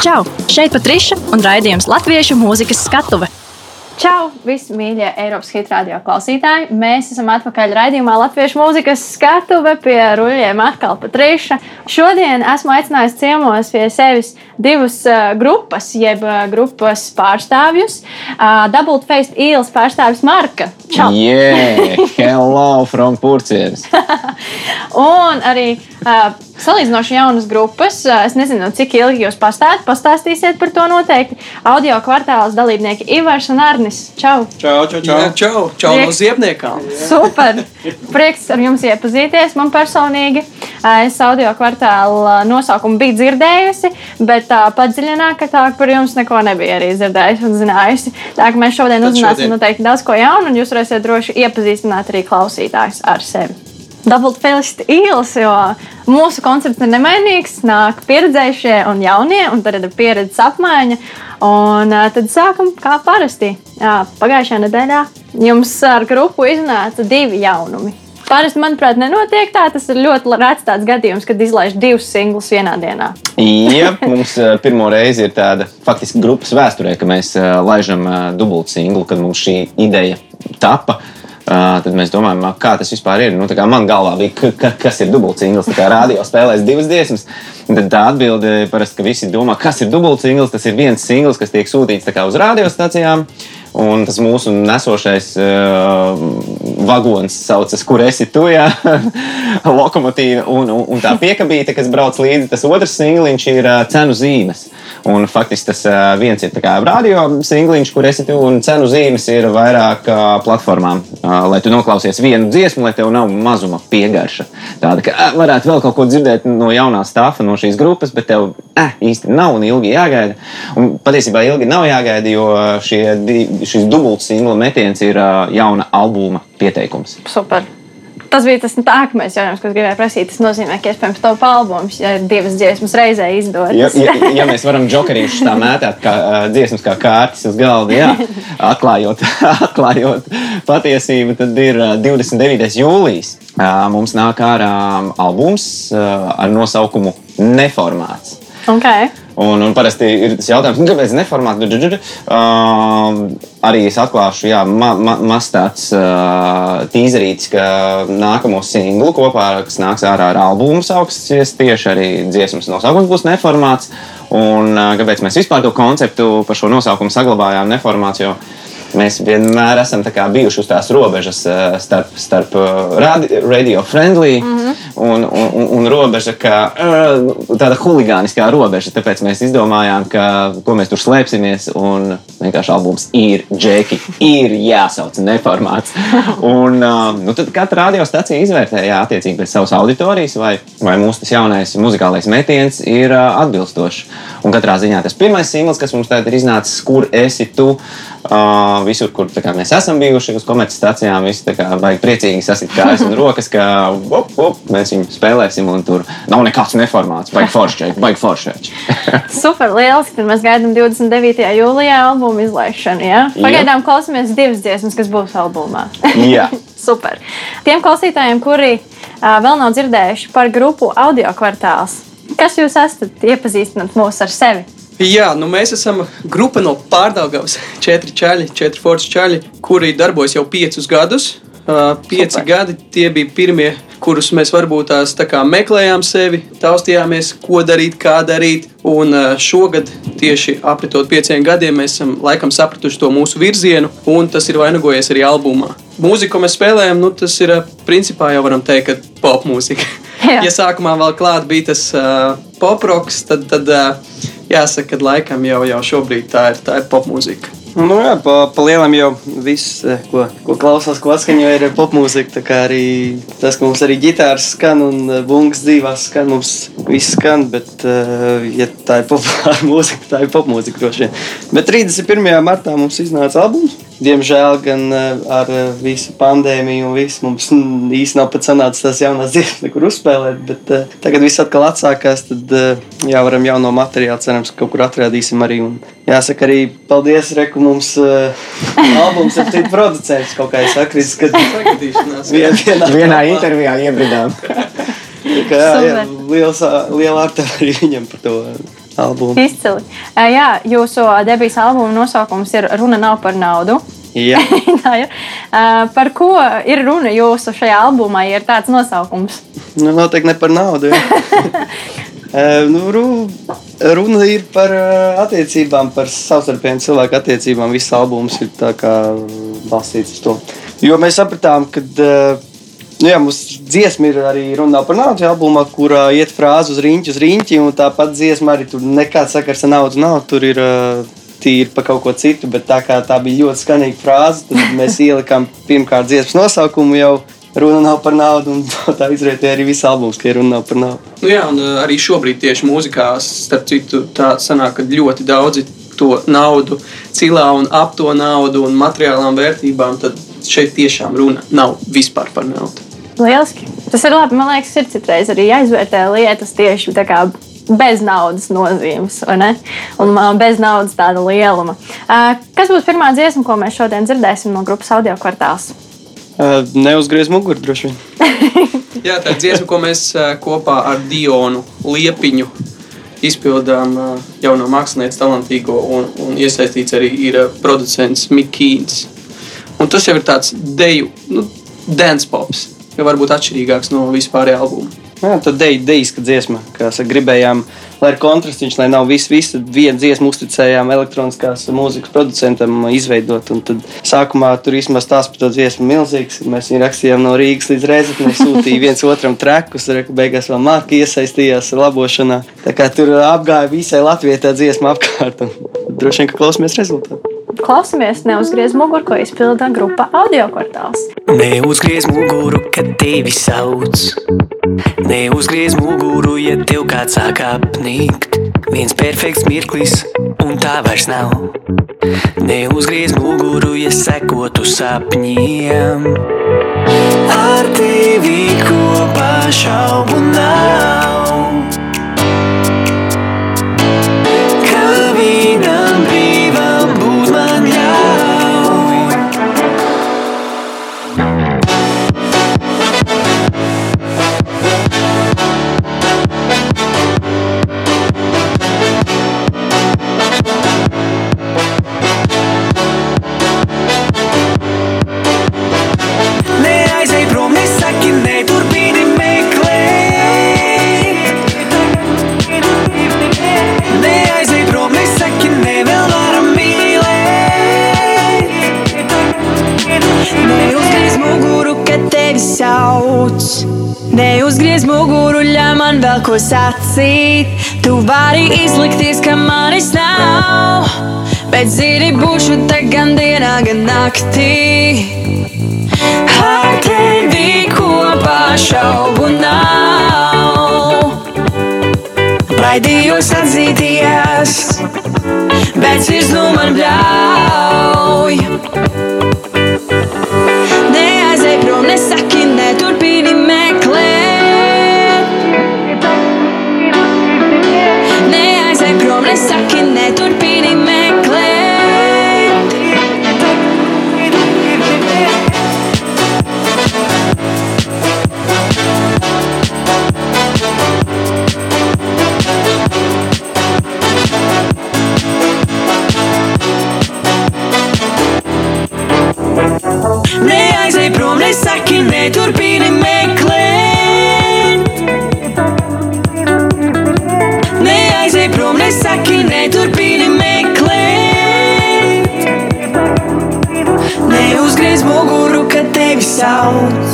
Čau! Šeit Patriša un raidījums Latviešu mūzikas skatuve. Čau, visi mīļie Eiropas hitrādio klausītāji! Mēs esam atpakaļ raidījumā Latviešu mūzikas skatuve pie ruļļiem atkal Patriša. Šodien esmu aicinājusi ciemos pie sevis divas uh, grupas, jeb uh, grupas pārstāvjus. Uh, Double Faced Eels pārstāvis Marka. Čau! Yeah, hello from Purcienas. Un arī uh, salīdzinoši jaunas grupas. Uh, es nezinu, cik ilgi jūs pastāstāt, pastāstīsiet par to noteikti. Audio kvartāls dalībnieki Ivars un Arnis. Čau! Čau, čau, čau. Jā, čau, čau no ziepniekām. Super! Prieks ar jums iepazīties. Man personīgi uh, es audio kvartāla nosaukumu biju dzirdējusi, bet tā padziļinātāk par jums neko nebija arī dzirdējusi un zinājusi. Tā kā mēs šodien uzzināsim noteikti daudz ko jaunu, un jūs varēsiet droši iepazīstināt arī klausītājus ar sevi. Felixta īles, jo mūsu koncepts ir nemainīgs. Nāk pieredzējušie un jaunie, un tad ir pieredzes apmaiņa. Un tad sākam kā parasti. Jā, pagājušajā nedēļā jums ar grupu iznāca divi jaunumi. Parasti, manuprāt, nenotiek tā. Tas ir ļoti rēts tāds gadījums, kad izlaiž divus singlus vienā dienā. Jā, mums pirmo reizi ir tāda faktiski grupas vēsturē, ka mēs laižam uh, dubultu singlu, kad mums šī ideja tapa. Uh, tad mēs domājam, "Ā, kā tas vispār ir. Nu, man galvā bija, ka, ka, kas ir dubults singls. Tā kā rādio spēlēs divas dziesmas. Tad tā atbilde parasti, ka visi domā, kas ir dubults singls. Tas ir viens singls, kas tiek sūtīts uz radiostacijām. Un tas mūsu nesošais uh, vagons saucas, kur esi tu, jā, lokomotīva. Un, un, un tā piekabīte, kas brauc līdzi, tas otrs singliņš ir uh, cenu zīmes. Un faktiski tas viens ir radio singliņš, kur esi tu, un cenu zīmes ir vairāk platformām. Lai tu noklausies vienu dziesmu, lai tev nav mazuma piegarša. Tāda, ka varētu vēl kaut ko dzirdēt no jaunā stāfa, no šīs grupas, bet tev uh, īsti nav un ilgi jāgaida. Un patiesībā ilgi nav jāgaida, jo šie, šis dubults singla metiens ir jauna albuma pieteikums. Super! Tas bija tas nākamais jautājums, ko gribēju prasīt. Tas nozīmē, ka iespējams to albums, ja divas dziesmas reizē izdodas. Ja, ja, ja mēs varam jokerīšus tā mētāt, kā uh, dziesmas, kā kārtas uz galda, jā, atklājot, atklājot patiesību, tad ir uh, 29. jūlijas. Uh, mums nāk ārā albums uh, ar nosaukumu Neformāts. Okay. Un, un parasti ir tas jautājums, nu, kāpēc neformāti? Uh, arī es atklāšu, jā, ma, ma, maz tāds uh, tīzerītis, ka nākamo singlu kopā, kas nāks ārā ar albumu, sauksies tieši arī dziesmas nosaukums būs neformāts. Un uh, kāpēc mēs vispār to konceptu par šo nosaukumu saglabājām neformāts? Jo Mēs vienmēr esam bijuši uz tās robežas uh, starp, starp radi- radio friendly mm -hmm. un, un, un, un robeža, kā uh, tāda huligāniskā robeža. Tāpēc mēs izdomājām, ka, ko mēs tur slēpsimies. Un vienkārši albums ir džeki, ir jāsauc neformāts. Un nu, tad katra radiostacija izvērtē, jā, attiecīgi pēc savas auditorijas, vai, vai mūsu jaunais muzikālais metiens ir atbilstošs. Un katrā ziņā tas pirmais singls, kas mums tagad ir iznācis, kur esi tu. Uh, visur, kur kā, mēs esam bijuši uz komercstacijām, visi kā baigi priecīgi sasit kājas un rokas, ka op, op, mēs viņu spēlēsim. Un tur nav nekāds neformāts, baigi foršķēķi, baigi foršķēķi. Super lieliski. Tad mēs gaidām 29. jūlijā albumu izlaišanu. Ja? Pagaidām klausāmies divas dziesmas, kas būs albumā. Jā. Super. Tiem klausītājiem, kuri uh, vēl nav dzirdējuši par grupu audio kvartāls, kas jūs esat? Iepazīstināt mūs ar sevi. Jā, nu mēs esam grupa no Pārdaugavas. Četri čaļi, četri forši čaļi, kuri darbojas jau piecus gadus. Uh, pieci Super. Gadi tie bija pirmie, kurus mēs varbūt tās tā kā meklējām sevi, taustījāmies, ko darīt, kā darīt. Un uh, šogad, tieši apritot pieciem gadiem, mēs esam laikam sapratuši to mūsu virzienu, un tas ir vainagojies arī albumā. Mūzika, ko mēs spēlējam, nu, tas ir principā jau varam teikt, ka pop mūzika. Jā. ja sākumā vēl klāt bija tas uh, pop roks, tad, tad uh, jāsaka, ka laikam jau, jau šobrīd tā ir, tā ir pop mūzika. Nu, jā, pa, pa lielam jau viss, eh, ko, ko klausās, ko atskaņo, ir popmūzika. Tā kā arī tas, ka mums arī ģitāras skan un eh, bungas dzīvās skan, mums viss skan. Bet, eh, ja tā ir populāra mūzika, tā ir popmūzika droši vien. Bet 31. martā mums iznāca albums. Diemžēl gan eh, ar eh, visu pandēmiju un visu mums īsti nav pat sanācis tās jaunās dziesmas, nekur uzspēlēt. Bet uh, tagad viss atkal atsākās. Tad jā, varam jauno materiālu, cerams, ka kaut kur atradīsim arī. Un jāsaka arī paldies, Reku, mums albums ir tik producents kaut kā kad Sagadīšanās. vien, vienā, Vienā intervijā iebridām. Tā kā, jā, jā, liels, liela ārta arī viņam par to. Albumu. Izcili. Jā, jūsu debijas albuma nosaukums ir Runa nav par naudu. Jā. Tā ir. Par ko ir runa jūsu šajā albumā, ja ir tāds nosaukums? Nu, noteikti ne par naudu. nu, ru, runa ir par attiecībām, par savstarpējām cilvēku attiecībām. Viss albums ir balstīts uz to. Jo mēs sapratām, ka nu, jā, mums dziesma ir arī runa par naudu albumā, kurā iet frāze uz riņķi, uz riņķi. Un tāpat dziesma arī tur nekāds sakars ar naudu nav. Tur ir eh, tīri par kaut ko citu, bet tā kā tā bija ļoti skanīga frāze, tad mēs ielikām pirmkārt dziesmas nosaukumu jau. Runa nav par naudu, un tā izrietēja arī viss albums, ka runa nav par naudu. Nu, jā, un uh, arī šobrīd tieši mūzikā, starp citu, tā sanāk, ka ļoti daudzi to naudu cilā un ap to naudu un materiālām vērtībām, tad šeit tiešām runa nav vispār par naudu. Lieliski. Tas ir labi. Man liekas, ir citreiz arī jāizvērtē lietas tieši tā kā. Bez naudas nozīmes, vai ne? Un ā, bez naudas tāda lieluma. Ā, Kas būs pirmā dziesma, ko mēs šodien dzirdēsim no grupas audio kvartāls? Uh, Neuzgriez muguru droši vien. Jā, tā ir dziesma, ko mēs uh, kopā ar Dionu Liepiņu izpildām uh, jauno mākslinieku talantīgo un, un iesaistīts arī ir uh, producents Mikls. Un tas jau ir tāds deju, nu, dance pops, jau varbūt atšķirīgāks no vispārējā albuma. Jā, tad deja dejiska dziesma, saka, gribējām, lai ir kontrasts, lai nav viss, viss viena dziesma uzticējām elektroniskās mūzikas producentam izveidot. Un tad sākumā tur īstenībā stāsts par to dziesmu milzīgs. Mēs viņu rakstījām no Rīgas līdz Reizeknei, sūtīja viens otram trekus, reku beigās vēl Marka iesaistījās labošanā. Tā kā tur apgāja visai Latvijai tā dziesma apkārt. Droši vien, ka klausamies rezultātu. Klausamies, neuzgriez muguru, ko izpilda grupa audio kvartāls. Neuzgriez muguru, kad tevi sauc. Neuzgriez muguru, ja tev kāds sāk apnikt. Viens perfekts mirklis, un tā vairs nav. Neuzgriez muguru, ja sekotu sapņiem. Ar tevi kopā šaubu nav. Vari sauc.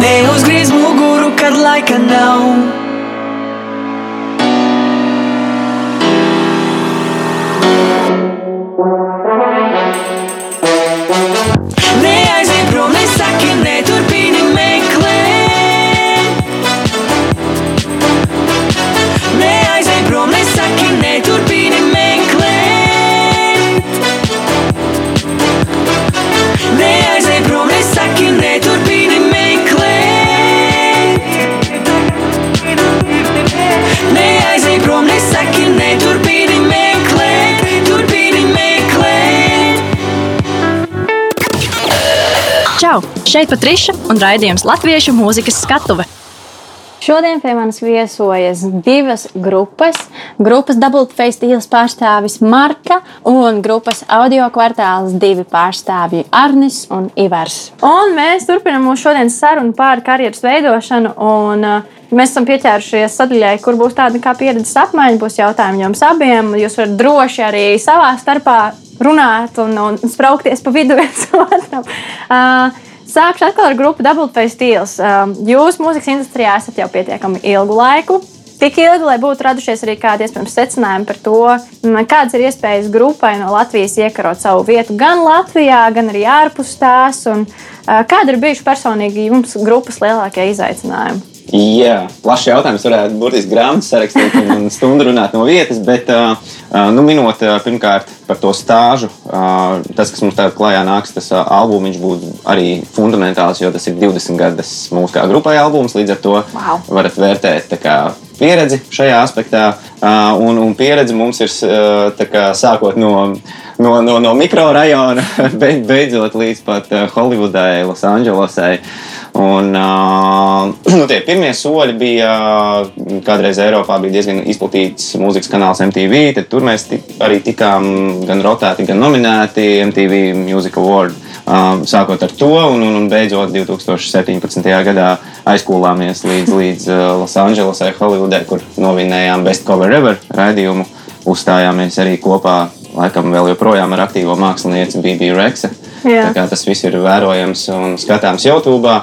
Neuzgriez muguru, kad laika nav. Šeit Patriša un raidījums Latviešu mūzikas skatuve. Šodien pie manis viesojas divas grupas. Grupas Dubultface tīles pārstāvis Marka un grupas audio kvartāls divi pārstāvji Arnis un Ivars. Un mēs turpinām mūsu šodienas sarunu par karjeras veidošanu. Un, uh, Mēs esam pieķērušies sadaļai, kur būs tāda kā pieredzes apmaiņa, būs jautājumi jums abiem. Jūs varat droši arī savā starpā runāt un, un spraukties pa vidu viens otram. Uh, Sākšu atkal ar grupu Dubultface Steels. Um, Jūs mūzikas industrijā esat jau pietiekami ilgu laiku. Tik ilgi, lai būtu radušies arī kādi iespējams secinājumi par to, mm, kādas ir iespējas grupai no Latvijas iekarot savu vietu gan Latvijā, gan arī ārpus tās. Un, uh, kādi ir bijuši personīgi jums grupas lielākie izaicinājumi? Jā, plašs jautājums. Varētu burtiski grāmatu sarakstīt un stundu runāt no vietas, bet, nu, minot pirmkārt par to stāžu, tas, kas mums tagad klajā nāks, tas albums būtu arī fundamentāls, jo tas ir 20 gadus mūsu kā grupai albums. Līdz ar to Wow. varat vērtēt kā, pieredzi šajā aspektā. Un, un pieredze mums ir kā, sākot no, no, no, no mikrorajona, beid- beidzot līdz pat uh, Holivudai, Losandželosai. Un, uh, nu, tie pirmie soļi bija, uh, kādreiz Eiropā bija diezgan izplatīts mūzikas kanāls MTV. Tur mēs tik, arī tikām gan rotēti, gan nominēti MTV Music Award. Uh, sākot ar to, un, un, un beidzot 2017. gadā aizkūlāmies līdz, līdz uh, Losandželosai, Holivudai, kur novinējām Best Cover Ever raidījumu. Uzstājāmies arī kopā, laikam, vēl joprojām ar aktīvo mākslinieci BB Reksa. Jā. Tā kā tas viss ir vērojams un skatāms YouTube.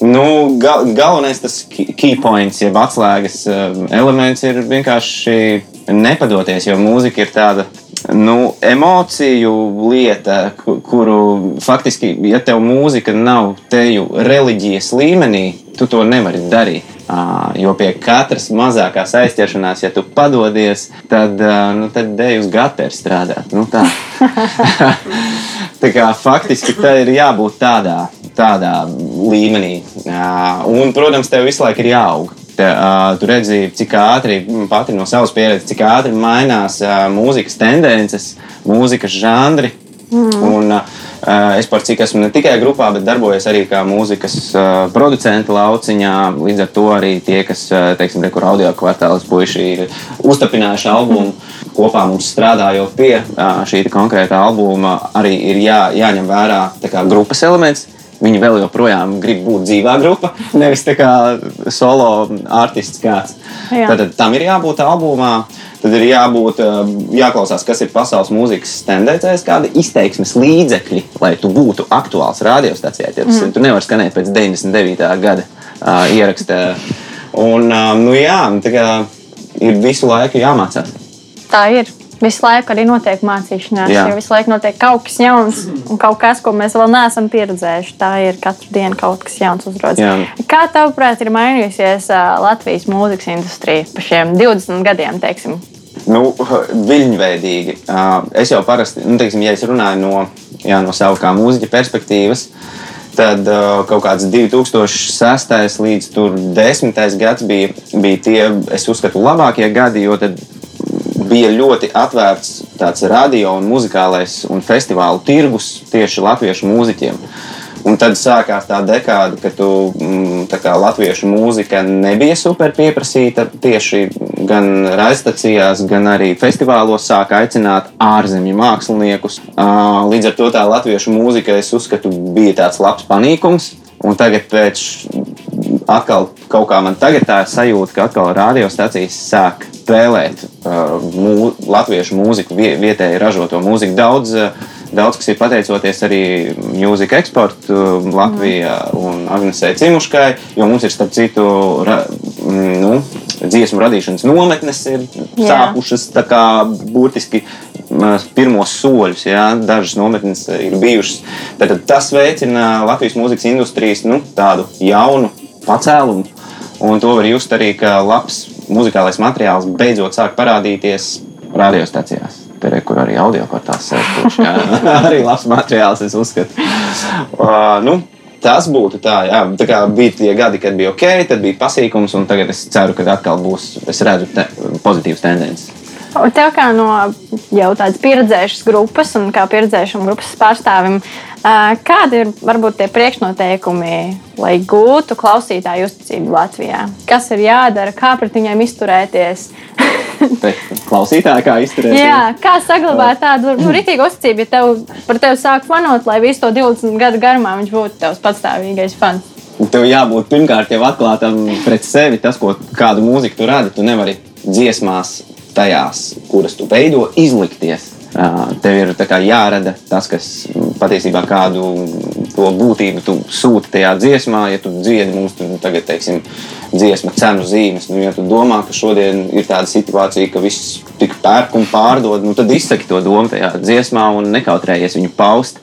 Nu, gal, galvenais tas key points, jeb atslēgas um, elements ir vienkārši nepadoties, jo mūzika ir tāda nu, emociju lieta, ku- kuru faktiski, ja tev mūzika nav teju reliģijas līmenī, tu to nevari darīt. Jo pie katras mazākās aizķeršanās, ja tu padodies, tad, nu, tad dej uz gatēru strādāt. Nu, tā. tā kā faktiski tā ir jābūt tādā, tādā līmenī. Un, protams, tev visu laiku ir jāaug. Tu redzi, cik ātri, pati no savas pieredzes, cik ātri mainās mūzikas tendences, mūzikas žanri. Mm. Un, es par cik esmu ne tikai grupā, bet darbojos arī kā mūzikas uh, producenta lauciņā. Līdz ar to arī tie, kas, uh, teiksim, kur audio kvartālis puiši ir uztapinājuši albumu, kopā mums strādājot pie uh, šī konkrētā albuma, arī ir jā, jāņem vērā kā grupas elements. Viņi vēl joprojām grib būt dzīvā grupa, nevis tā kā solo artists kāds. Jā. Tad tam ir jābūt albumā. Tad ir jābūt, eh, jāklausās, kas ir pasaules mūzikas tendencēs, kādi izteiksmes līdzekļi, lai tu būtu aktuāls radiostacijā. Mm. Mhm. Tu nevari skanēt pēc 99. gada uh, ieraksta. Un, uh, nu jā, tā kā ir visu laiku jāmācās. Tā ir. Visu laiku arī notiek mācīšanās, Jā. jo visu laiku notiek kaut kas jauns un kaut kas, ko mēs vēl neesam pieredzējuši. Tā ir katru dienu kaut kas jauns uzrodas. Jā. Kā tavuprāt, ir mainījusies Latvijas mūzikas industrija pa šiem 20 gadiem? Teiksim? Nu, viļņveidīgi. Es jau parasti, nu, teiksim, ja es runāju no, jā, no savas kā mūziķa perspektīvas, tad kaut kāds 2006. līdz 2010. gads bija, bija tie, es uzskatu, labākie gadi, jo tad bija ļoti atvērts tāds radio un muzikālais un festivālu tirgus tieši latviešu mūziķiem. Un tad sākās tā dekāde, kad tu, mm, tā latviešu mūzika nebija super pieprasīta. Tieši gan raidstacijās, gan arī festivālos sāka aicināt ārzemju māksliniekus. Līdz ar to tā latviešu mūzika, es uzskatu, bija tāds labs panīkums. Un tagad pēc atkal kaut kā man tagad tā sajūta, ka atkal radiostacijas sāk spēlēt uh, mū, latviešu mūziku, vie, vietēji ražoto mūziku. Daudz, uh, daudz kas ir pateicoties arī mūzikas eksportu uh, Latvijā un Agnesei Cimuškai, jo mums ir starp citu ra, mm, nu, dziesmu radīšanas nometnes ir Jā. sākušas kā burtiski pirmos soļus. Jā, dažas nometnes ir bijušas. Tad, tas veicina Latvijas mūzikas industrijas nu, tādu jaunu pacēlumu. Un to var just arī, ka labs muzikālais materiāls beidzot sāk parādīties radiostacijās. Tur ir arī audio portāls sēž. Arī labs materiāls, es uzskatu. Uh, nu, Tas būtu tā, jā. tā kā bija tie gadi, kad bija ok, tad bija pasīkums, un tagad es ceru, ka atkal būs, es redzu, te, pozitīvas tendences. Tev kā no jau tādas pieredzējušas grupas un kā pieredzējušam grupas pārstāvim, kādi ir varbūt tie priekšnoteikumi, lai gūtu klausītāju uzticību Latvijā? Kas ir jādara, kā pret viņiem izturēties? Klausītāji, kā izturēties? Jā, kā saglabāt tādu nu, rītīgu uzticību, ja tev par tevi sāk fanot, lai visu to 20 gadu garumā viņš būtu tavs patstāvīgais fans? Tev jābūt pirmkārt jau atklātam pret sevi, tas, ko, kādu mūziku tu radi. Tu nevari dziesmās, tajās, kuras tu veido, izlikties. Tev ir jārada tas, kas patiesībā kādu to būtību tu sūti tajā dziesmā. Ja tu dziedi mums tur tagad, teiksim, dziesmu cenu zīmes, nu, ja tu domā, ka šodien ir tāda situācija, ka viss tik pērk un pārdod, nu, tad izsaki to domu tajā dziesmā un nekautrējies viņu paust.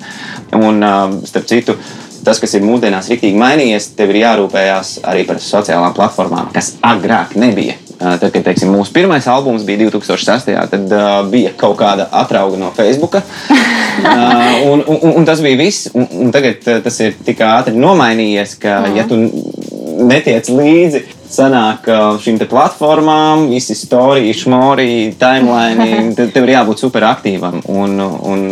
Un, starp citu, tas, kas ir mūsdienās rīktīgi mainījies, tev ir jārūpējas arī par sociālām platformām, kas agrāk nebija. Uh, Tad, kad teiksim, mūsu pirmais albums bija 2006. tad uh, bija kaut kāda atrauga no Facebook. uh, un, un, un tas bija viss. Un, un tagad tas ir tik ātri nomainījies, ka, ja tu netiec līdzi, sanāk šīm platformām, visi storijas, šmori, timeline, tad tev ir jābūt superaktīvam. Un, un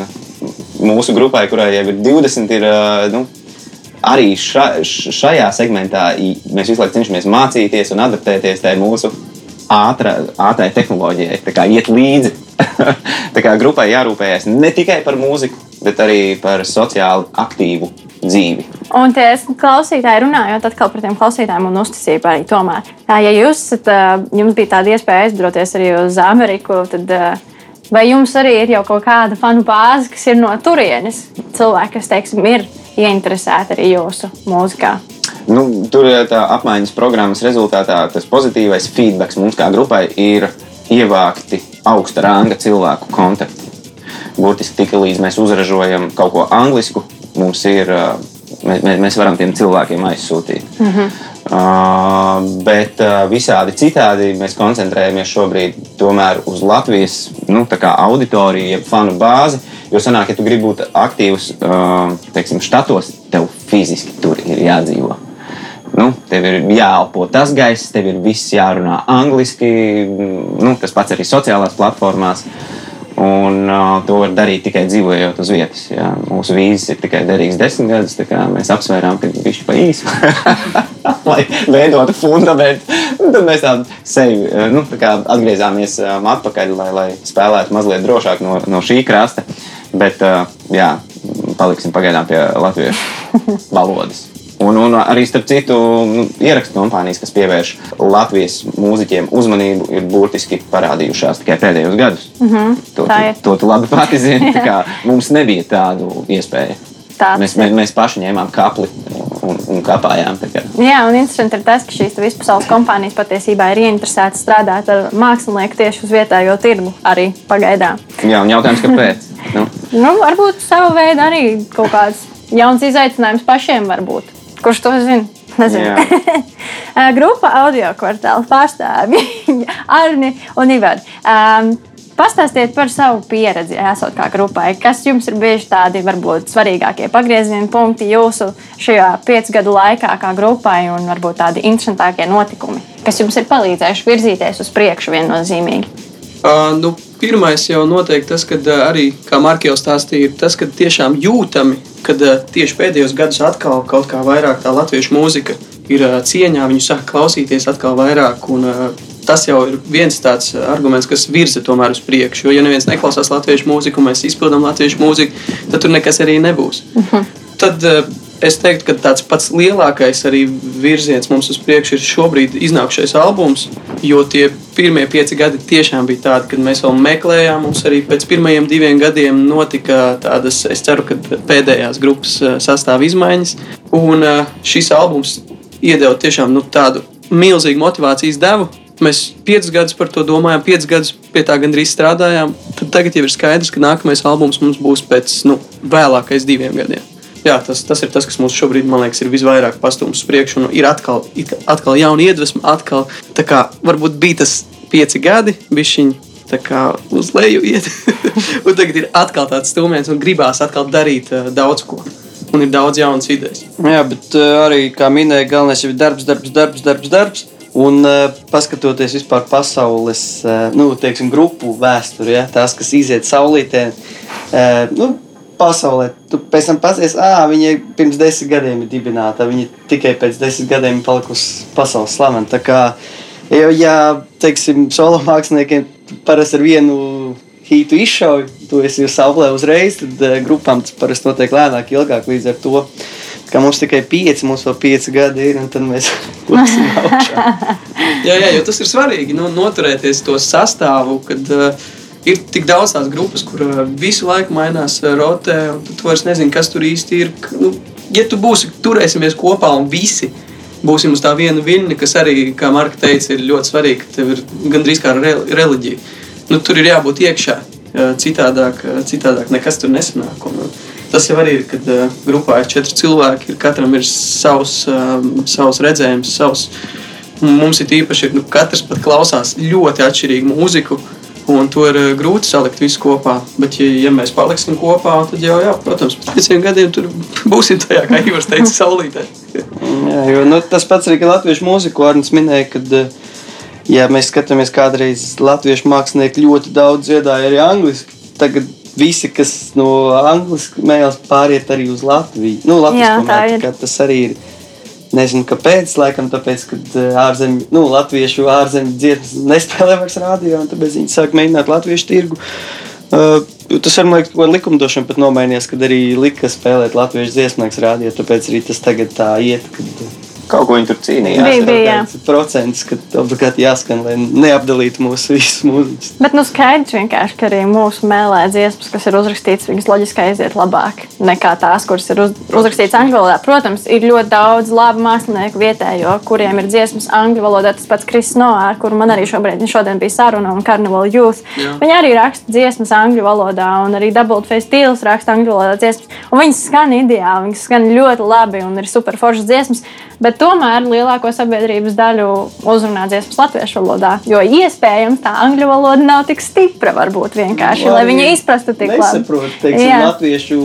mūsu grupai, kurai jau ir 20, ir. Nu, arī ša, šajā segmentā mēs visu laiku cenšamies mācīties un adaptēties tai mūsu ātrā, ātrai tehnoloģijai, tā kā iet līdzi. tā kā grupai jārūpējas ne tikai par mūziku, bet arī par sociāli aktīvu dzīvi. Un tie klausītāji, runājot atkal par tiem klausītājiem un uzticību arī tomēr. Tā, ja jūs esat, jums bija tāda iespēja aizdoties arī uz Ameriku, tad vai jums arī ir jau kaut kāda fanu bāze, kas ir no turienes? Cilvēki, kas, teiksim, ir ieinteresēti arī jūsu mūzikā. Nu, tur tā apmaiņas programmas rezultātā tas pozitīvais feedback mums kā grupai ir ievākti augsta ranga cilvēku kontakti. Burtiski tik līdz mēs uzražojam kaut ko anglisku, mums ir, mēs, mēs- varam tiem cilvēkiem aizsūtīt. Mm -hmm. uh, bet uh, visādi citādi mēs koncentrējamies šobrīd uz Latvijas nu, auditoriju, jeb fanu bāzi. Jo sanāk, ja tu gribi būt aktīvs uh, teiksim, štatos, tev fiziski tur ir jādzīvo. Nu, tev ir jāelpo tas gaiss, tev ir viss jārunā angliski, nu, tas pats arī sociālās platformās. Un uh, to var darīt tikai dzīvojot uz vietas. Jā. Mūsu vīzis ir tikai derīgs desmit gadus, mēs apsvērām, ka viņš ir pa īsu, lai veidotu fundamentu. Un Tad mēs tādu sevi nu, tā atgriezāmies um, atpakaļ, lai, lai spēlētu mazliet drošāk no, no šī krasta. Bet uh, jā, paliksim pagaidām pie latviešu valodas. Un, un arī starp citu, nu, ierakstu kompānijas, kas pievērš Latvijas mūziķiem uzmanību, ir burtiski parādījušās tikai pēdējos gados. Mm -hmm, to, tā ir. to tu labi pati zini. Mums nebija tādu iespēju. Tā Mēs, mēs, mēs paši ņēmām kapli un, un kapājām. tā kā. Jā, un interesanti ir tas, ka šīs vispasaules kompānijas patiesībā ir ieinteresētas strādāt ar mākslinieku tieši uz vietējo tirgu arī pagaidām. Jā, un jautājums, kāpēc? Nu, Nu, varbūt savu veidu arī kaut kāds jauns izaicinājums pašiem var būt. Kurš to zina? Nezinu. Eh, Grupa audio kvartāla pārstāvji Arni un Ivar. Um, Pastāstiet par savu pieredzi, esot kā grupai. Kas jums ir bijuši tādi varbūt svarīgākie pagrieziena punkti jūsu šajā piecu gadu laikā, kā grupai, un varbūt tādi interesantākie notikumi, kas jums ir palīdzējuši virzīties uz priekšu viennozīmīgi? Uh, nu, pirmais jau noteikti tas, ka uh, arī, kā Marka jau stāstīja, tas, ka tiešām jūtami, ka uh, tieši pēdējos gados atkal kaut kā vairāk tā latviešu mūzika ir uh, cieņā, viņu sāk klausīties atkal vairāk. Un, tas jau ir viens tāds arguments, kas virza tomēr uz priekšu. Jo, ja neviens neklausās latviešu mūziku, un mēs izpildām latviešu mūziku, tad tur nekas arī nebūs. Tad uh, es teiktu, ka tāds pats lielākais arī virziens mums uz priekšu ir šobrīd iznākšais albums, jo tie pirmie pieci gadi tiešām bija tādi, kad mēs vēl meklējām. Mums arī pēc pirmajiem diviem gadiem notika tādas, es ceru, ka pēdējās grupas eh, sastāv izmaiņas. Un eh, šis albums iedeva tiešām nu, tādu milzīgu motivācijas devu. Mēs piecus gadus par to domājām, piecus gadus pie tā gandrīz strādājām. Tad tagad jau ir skaidrs, ka nākamais albums mums būs pēc nu, vēlākais diviem gadiem. Jā, tas, tas ir tas, kas mums šobrīd, man liekas, ir visvairāk pastūmis uz priekšu. Un ir atkal, atkal jauna iedvesma, atkal tā kā varbūt bija tas pieci gadi, bišķiņi tā kā uz leju iet. un tagad ir atkal tāds stūmiens un gribās atkal darīt uh, daudz ko. Un ir daudz jaunas idejas. Jā, bet uh, arī, kā minēja, galvenais ir darbs, darbs, darbs, darbs. darbs. Un uh, paskatoties vispār pasaules uh, nu, teiksim, grupu vēsturi, ja, tās, kas iziet saulītē, uh, nu, pasaulē, tu pēc tam pasies, ah, viņa pirms desmit gadiem ir dibināta, viņa tikai pēc desmit gadiem ir palikusi pasaules slavena. Jo, ja, teiksim, solo māksliniekiem parasti ar vienu hītu izšauju, tu esi jau saulē uzreiz, tad grupām tas parasti notiek lēnāk, ilgāk līdz ar to. Kā mums tikai pieci, mums vēl pieci gadi ir, un tad mēs lūksim augšā. Jā, jā, jo tas ir svarīgi nu, noturēties to sastāvu, kad uh, ir tik daudz tās grupas, kur uh, visu laiku mainās uh, rotē, un tu vairs nezini, kas tur īsti ir. Nu, ja tu būsi, turēsimies kopā un visi būsim uz tā viena viļņa, kas arī, kā Marka teica, ir ļoti svarīgi, ka tev ir gandrīz kā re reliģija. Nu, tur ir jābūt iekšā, uh, citādāk, uh, citādāk nekas tur nesanāk. Un, uh, Tas jau arī ir, kad uh, grupā ir četri cilvēki, ir katram ir savs, um, savs redzējums, savs Mums ir īpaši, ka nu, katrs pat klausās ļoti atšķirīgu mūziku. Un to ir eh, grūti salikt visu kopā. Bet, ja, ja mēs paliksim kopā, tad jau, jā, protams, pēc pieciem gadiem tur būsim tajā, kā Ivars teica, saulītē. Jā, jo, nu, tas pats arī, ka latviešu mūziku Arnēs minēja, kad, eh, ja mēs skatāmies kādreiz latviešu mākslinieki ļoti daudz dziedāja arī angliski. Tagad visi, kas no angliski mēlas pāriet arī uz Latviju. Nu, Jā, latvisko tā ir. Tas arī ir. Nezinu, kāpēc. Laikam, tāpēc, ka ārzemju, nu, latviešu ārzemju dziesmas nespēlē vairs rādio, un tāpēc viņi sāk mēģināt latviešu tirgu. Uh, tas var būt arī likumdošana, pat nomainījās, kad arī lika spēlēt latviešu dziesmas rādio. Tāpēc arī tas tagad tā iet. Kad, Kaut ko viņi tur cīnījās. Bija, bija, jā. Procents, ka obligāti jāskan, lai neapdalītu mūsu visus mūziķus. Bet nu skaidrs vienkārši, ka arī mūsu mēlē dziesmas, kas ir uzrakstītas, viņas loģiski aiziet labāk nekā tās, kuras ir uz, uzrakstītas angļu valodā. Protams, ir ļoti daudz labu mākslinieku vietējo, kuriem ir dziesmas angļu valodā. Tas pats Kris Noā, ar kuru man arī šobrīd, šodien bija saruna un Carnival Youth. Jā. Viņi arī raksta dziesmas angļu valodā, un arī Double Face Steels raksta angļu valodā dziesmas. Un viņas skan ideāli, viņas skan ļoti labi un ir super foršas dziesmas. Bet tomēr lielāko sabiedrības daļu uzrunā dziesmas latviešu valodā. Jo iespējams tā angļu valoda nav tik stipra, varbūt vienkārši, lai viņi izprastu tik labi. Nesaprotu, teiksim, Jā. latviešu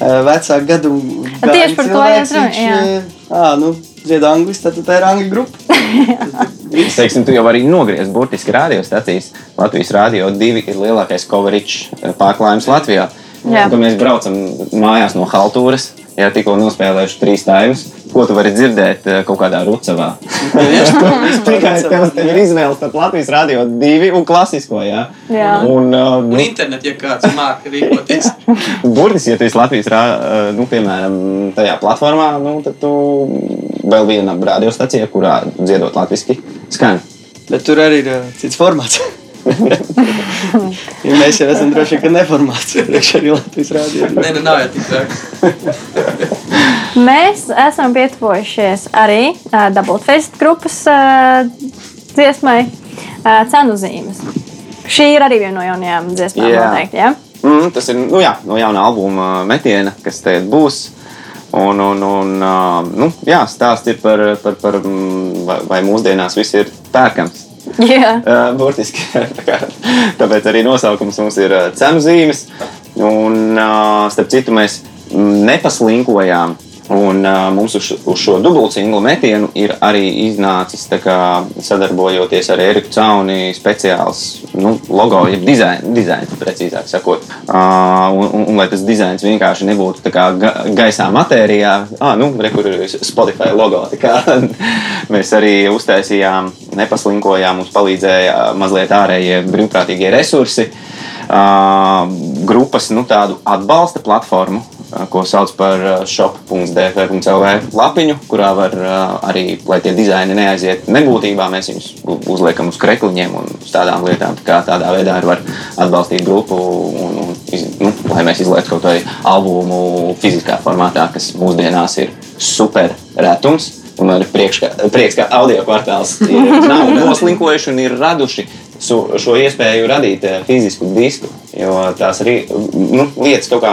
vecāku gadu. Tieši par to iet runa, jā. Jā, nu, dzied angliski, tad tā ir angļu grupa. Teiksim, tu jau arī nogriez burtiski radiostacijas. Latvijas Rādio 2 ir lielākais coverage pārklājums Latvijā. Jā. Kad mēs braucam mājās no Haltūras, ja tikko nospēlējuši trīs taivus, ko tu vari dzirdēt eh, kaut kādā rucavā? Tikai tev tev ir izvēle starp Latvijas Rādio 2 un klasisko. Jā. Jā. Un, uh, Un internetā, ja kāds māca rīkoties, Burtiski, ja tu esi Latvijas rā, nu, piemēram, tajā platformā, nu, tad tu vēl viena radiostacija, kurā dziedot latviešu, skan. Bet tur arī ir uh, cits formāts. ja mēs jau esam droši vien, ka neformāts. Priekš arī Latvijas rādio. nē, nav jau tik traki. Mēs esam pietuvojušies arī uh, Dubultfest grupas uh, dziesmai uh, cenu zīmes. Šī ir arī viena no jaunajām dziesmām, Jā. noteikti. Ja? Mm, tas ir nu, jā, no jauna albuma metiena, kas tagad būs. Un, un, un uh, nu, jā, stāsts ir par, par, par mm, vai, vai mūsdienās viss ir pērkams. Jā. Uh, Burtiski. Tā kā- Tāpēc arī nosaukums mums ir uh, cenu zīmes. Un, uh, starp citu, mēs nepaslinkojām. Un uh, mums uz, uz šo dubultsinglu metienu ir arī iznācis, tā kā, sadarbojoties ar Eriku Cauni, speciāls nu, logo, jeb dizains, dizains, precīzāk sakot. Uh, un, un, un lai tas dizains vienkārši nebūtu kā ga, gaisā matērijā, ah, nu, re, kur ir Spotify logo. tā Kā, mēs arī uztaisījām, nepaslinkojām, mums palīdzēja mazliet ārējie brīvprātīgie resursi. Uh, grupas nu, tādu atbalsta platformu, uh, ko sauc par uh, shop.dfr.lv lapiņu, kurā var arī, lai tie dizaini neaiziet nebūtībā, mēs viņus uzliekam uz krekliņiem un uz tādām lietām. Tā kā tādā veidā var atbalstīt grupu, un, un, iz, nu, lai mēs izlaidtu kaut kādu albumu fiziskā formātā, kas mūsdienās ir super retums. Un man ir priekš, ka, prieks, ka audio kvartāls ir nav noslinkojuši un ir raduši šo iespēju radīt eh, fizisku disku. Jo tās arī nu, lietas, kaut kā,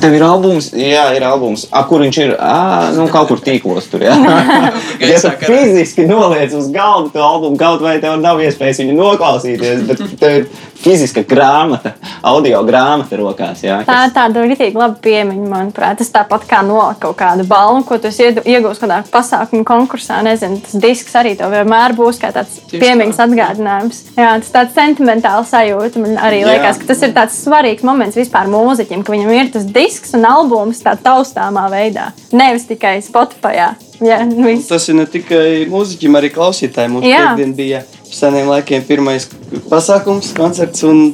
tev ir albums, jā, ir albums, a, kur viņš ir, a, nu, kaut kur tīklos tur, jā. ja tu fiziski noliec uz galda to albumu, kaut vai tev nav iespējas viņu noklausīties, bet tev ir fiziska grāmata, audio grāmata rokās, jā. Tā kas- ir tāda rītīgi laba piemiņa, manuprāt. Tas tāpat kā nolikt kaut kādu balvu, ko tu iegūsi kādā pasākuma konkursā. Nezinu, tas disks arī tev vienmēr būs kā tāds piemiņas tā. atgādinājums. Jā, tas tāds sentimentāls sajūta. Man arī Jā. liekas, ka tas ir tāds svarīgs moments vispār mūziķim, ka viņam ir tas disks un albums tādā taustāmā veidā. Nevis tikai Spotify. Jā, viss. Tas ir ne tikai mūziķim, arī klausītājiem. Mums Jā. bija seniem laikiem pirmais pasākums, koncerts. Un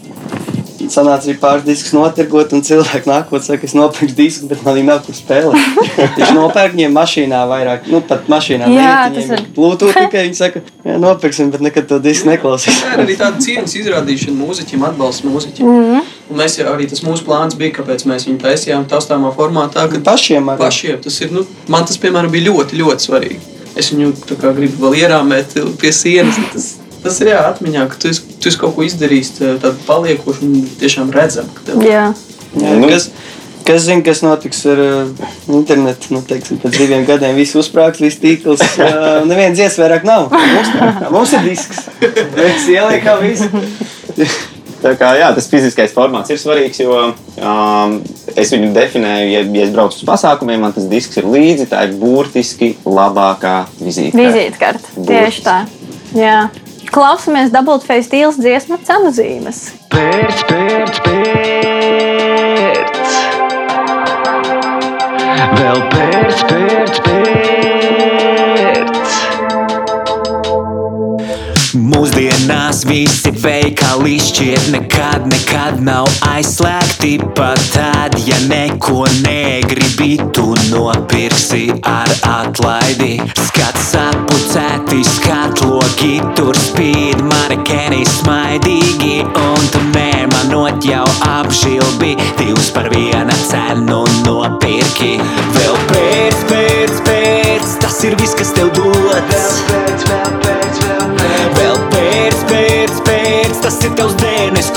sanāca arī pāris diskus notirgot, un cilvēki nākot, saka, es nopirku disku, bet man viņa nav kur spēlēt. Viņš nopērk viņiem mašīnā vairāk, nu pat mašīnā. Jā, tas ir. Bluetooth tikai. Viņi saka, jā, nopirksim, bet nekad to disku neklausīs. Tā ir arī tāda cieņas izrādīšana mūziķim, atbalsts mūziķim. Mm -hmm. Un mēs jau arī tas mūsu plāns bija, kāpēc mēs viņu taisījām taustāmā formātā. Kad Pašiem arī. pašiem tas ir. Nu, man tas, piemēram, bija ļoti, ļoti svarīgi. Es viņu tā kā gribu vēl ierāmēt pie sienas. Tas, tas ir jā, atmiņā, ka tu esi, tu esi kaut ko izdarījis tā- tādu paliekošu un tiešām redzamu. ka tev- Jā. Jā, Nu. kas, kas zina, kas notiks ar uh, internetu? Nu, teiksim, pēc diviem gadiem viss uzsprāgst, viss tīkls. Uh, neviens dziesmas vairāk nav. Mums, mums ir disks. Mēs ieliekam visu. Tā kā, jā, tas fiziskais formāts ir svarīgs, jo um, es viņu definēju, ja, ja es braucu uz pasākumiem, man tas disks ir līdzi. Tā ir burtiski labākā vizīte. Vizītkarte. Tieši tā. Jā. Klausamies dubultfejs stīls dziesmu cenu zīmes. Pēc, pēc, pēc. Mūsdienās visi veikali šķiet nekad, nekad nav aizslēgti. Pat tad, ja neko negribi, tu nopirksi ar atlaidi. Skats appucēti, skatlogi, tur spīd manikēni smaidīgi. Un tu nemanot jau apšilbi, divus par viena cenu nopirki. Vēl pēc, pēc, pēc, tas ir viss, kas tev dots. Vēl tas ir tavs dēnes.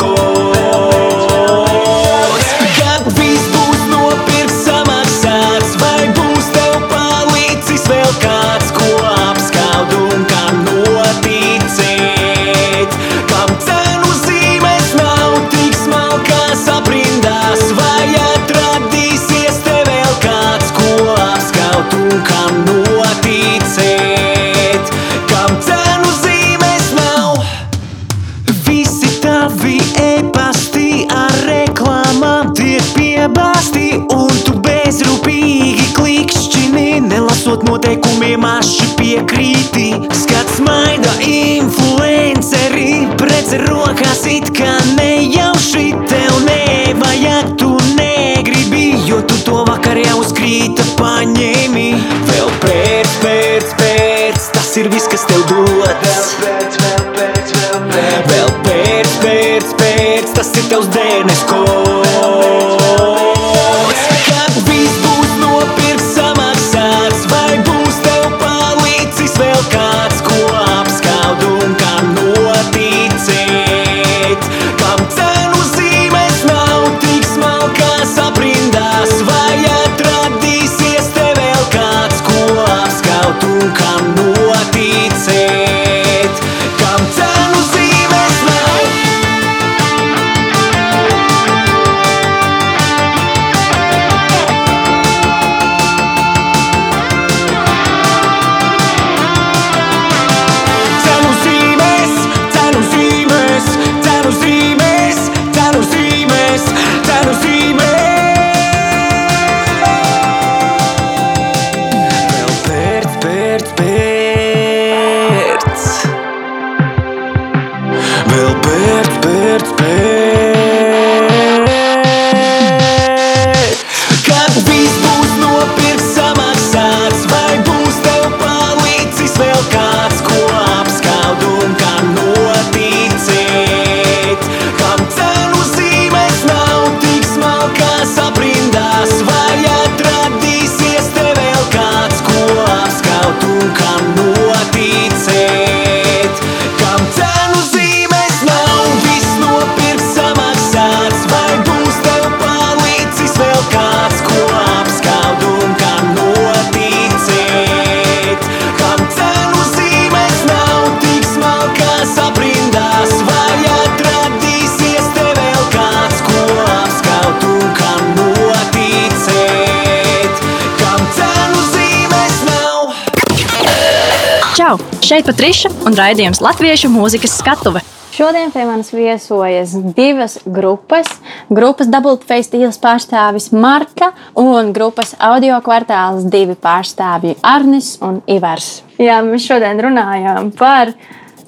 Šeit Patriša un raidījums Latviešu mūzikas skatuve. Šodien pie manis viesojas divas grupas. Grupas Dubultface tīlas pārstāvis Marta un grupas audio kvartāls divi pārstāvji Arnis un Ivars. Jā, mēs šodien runājām par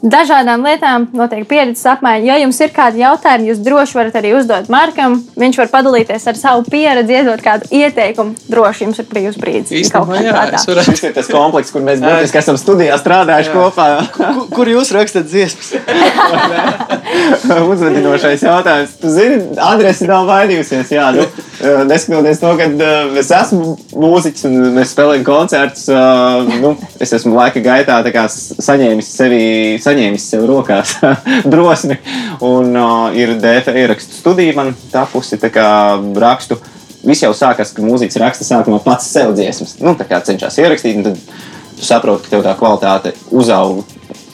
dažādām lietām, notiek pieredzes apmaiņa. Ja jums ir kādi jautājumi, jūs droši varat arī uzdot Markam. Viņš var padalīties ar savu pieredzi, iedot kādu ieteikumu. Droši jums ir brīvs brīdis. Īstenībā, jā, es varētu. Šis ir tas komplekss, kur mēs būtiski esam studijā strādājuši kopā. Kur, kur jūs rakstat dziesmas? Uzvedinošais jautājums. Tu zini, adrese nav vainījusies. Jā, nu, eh, neskatoties to, ka uh, es esmu mūziķis un mēs spēlējam koncertus, uh, nu, es esmu laika gaitā tā kā s- saņēmis sevi, saņēmis sev rokās drosmi. Un uh, ir DF ierakstu studija man tapusi, tā kā rakstu. Viss jau sākas, ka mūziķis raksta sākumā pats sev dziesmas. Nu, tā kā cenšas ierakstīt, un tad tu saproti, ka tev tā kvalitāte uzauga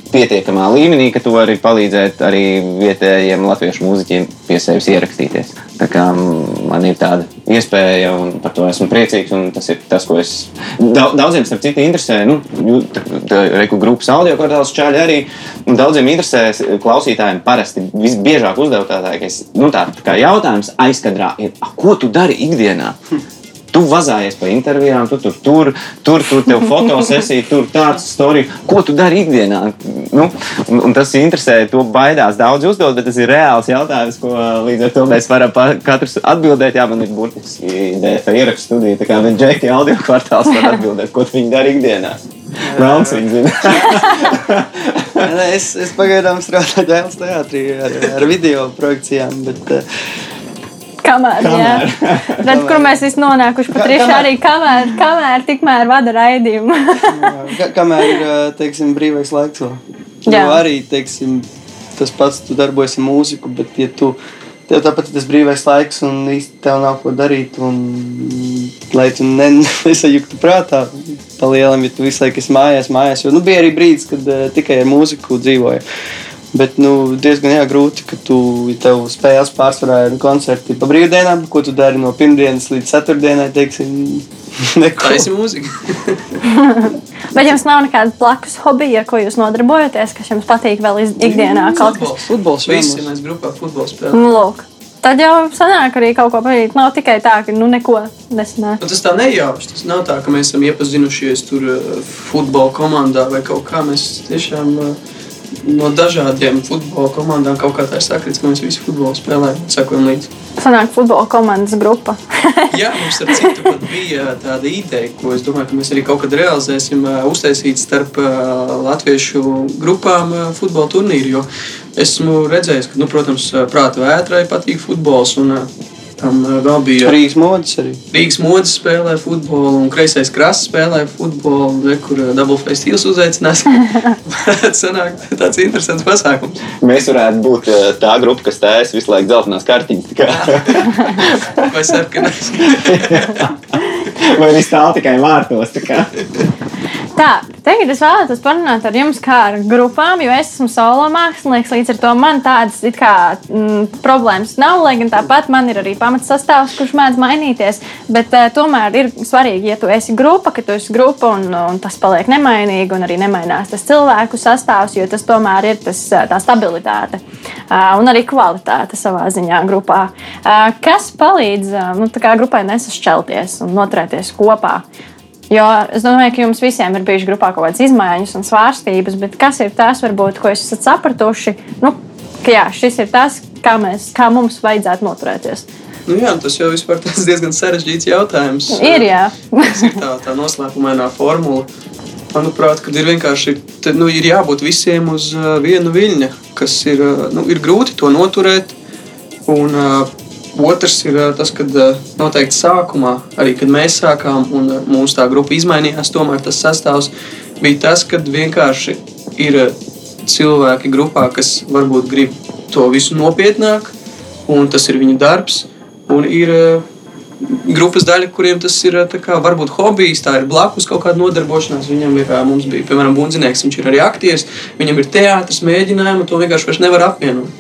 pietiekamā līmenī, ka tu vari palīdzēt arī vietējiem latviešu mūziķiem pie sevis ierakstīties. Tā kā mm, man ir tāda iespēja, un par to esmu priecīgs. Tas ir tas, ko es dau- daudziem starp citu interesē. Nu, Reku grupas audio kvartāls čāļi arī. un Daudziem interesē klausītājiem parasti visbiežāk uzdevot tādā, ka es, nu, tā, jautājums aizkadrā ir, "A, ko tu dari ikdienā? Tu vazājies pa intervijām, tu tur tur, tur, tur tev fotosesija, tur tāds stāsts. Ko tu dari ikdienā? Nu, un, un tas interesē, to baidās daudz uzdot, bet tas ir reāls jautājums, ko līdz ar to mēs varam katrs atbildēt. Jā, man ir burtiski DF ierakstu studija, tā kā vien Džeki audio kvartāls var atbildēt, ko viņi dara ikdienā. Melns viņi zina. Es, es pagaidām strādāju Dēls teātrī ar, ar video projekcijām, bet uh, Kamēr, kamēr. Redz, kur mēs esam nonākuši. Pat tieši arī kamēr, kamēr tikmēr vada raidījumu. ka, kamēr ir ā, teiksim, brīvais laiks. Jā. Jo arī teiksim, tas pats, tu darbojies ar mūziku, bet ja tu, tev tāpat ir tas brīvais laiks un īsti tev nav ko darīt. Un, lai tu ne- nesajuktu prātā, pa lielam, ja tu visu laiku esi mājās, mājās. Jo nu, bija arī brīdis, kad uh, tikai ar mūziku dzīvoju. Bet nu, diezgan jā, grūti, ka tu ja tev spēles pārsvarā ir koncerti pa brīvdienām, ko tu dari no pirmdienas līdz ceturtdienai. Teiksim, neko. Tā ir mūzika. Bet jums nav nekāda blakus hobija, ar ko jūs nodarbojaties, kas jums patīk vēl ikdienā kaut kas. Futbols. Futbols, Visi mums. mēs grupā futbolu spēlējam. Nu, lūk. Tad jau sanāk arī kaut ko padarīt. Nav tikai tā, ka nu neko nesanāk. Tas tā nejauši. Tas nav tā, ka mēs esam iepazinušies tur uh, futbola komandā vai kaut kā. Mēs tiešām uh, no dažādiem futbola komandām kaut kā tā ir sakrits, ka mēs visi futbolu spēlējam un sekojam līdzi. Sanāk futbola komandas grupa. Jā, mums ar citu pat bija tāda ideja, ko es domāju, ka mēs arī kaut kad realizēsim, uh, uztaisīt starp uh, latviešu grupām uh, futbola turnīru. Jo esmu redzējis, ka, nu, protams, prāta vētrai patīk futbols. Un, Tam uh, vēl bija Rīgas modes arī. Rīgas modes spēlē futbolu, un kreisais krasts spēlē futbolu, re, kur uh, Dubultface tīls uzaicinās. Varētu sanākt tāds interesants pasākums. Mēs varētu būt eh, tā grupa, kas tēs visu laiku dzeltenās kartiņas. Vai sarkanais? Vai arī stāv tikai vārtos. tā. Tā, tagad es vēlētos parunāt ar jums kā ar grupām, jo es esmu solo mākslinieks. Līdz ar to man tādas kā, mm, problēmas nav. Lai gan tāpat man ir arī pamatsastāvs, kurš mēdz mainīties. Bet uh, tomēr ir svarīgi, ja tu esi grupa, ka tu esi grupa un, un tas paliek nemainīgi un arī nemainās tas cilvēku sastāvs, jo tas tomēr ir tas, ā, tā stabilitāte uh, un arī kvalitāte savā ziņā grupā. Uh, kas palīdz uh, nu, grupai nesašķelties un noturēties kopā? Jo es domāju, ka jums visiem ir bijušas grupā kaut kādas izmaiņas un svārstības, bet kas ir tas, varbūt, ko jūs esat sapratuši? Nu, ka jā, šis ir tas, kā, mēs, kā mums vajadzētu noturēties. Nu, jā, tas jau tas diezgan sarežģīts jautājums. Ir, jā. Tas ir tā, tā noslēpumainā formula. Manuprāt, kad ir vienkārši te, nu, ir jābūt visiem uz uh, vienu viļņa, kas ir, uh, nu, ir grūti to noturēt. Un, uh, otrs ir uh, tas, ka uh, noteikti sākumā, arī kad mēs sākām un uh, mūsu tā grupa izmainījās, tomēr tas sastāvs bija tas, ka vienkārši ir cilvēki grupā, kas varbūt grib to visu nopietnāk, un tas ir viņu darbs. Un ir grupas daļa, kuriem tas ir kā, varbūt hobijs, tā ir blakus kaut kāda nodarbošanās. Viņam ir, mums bija, piemēram, bundzinieks, viņš ir arī aktieris, viņam ir teātris, mēģinājumi, to vienkārši nevar apvienot.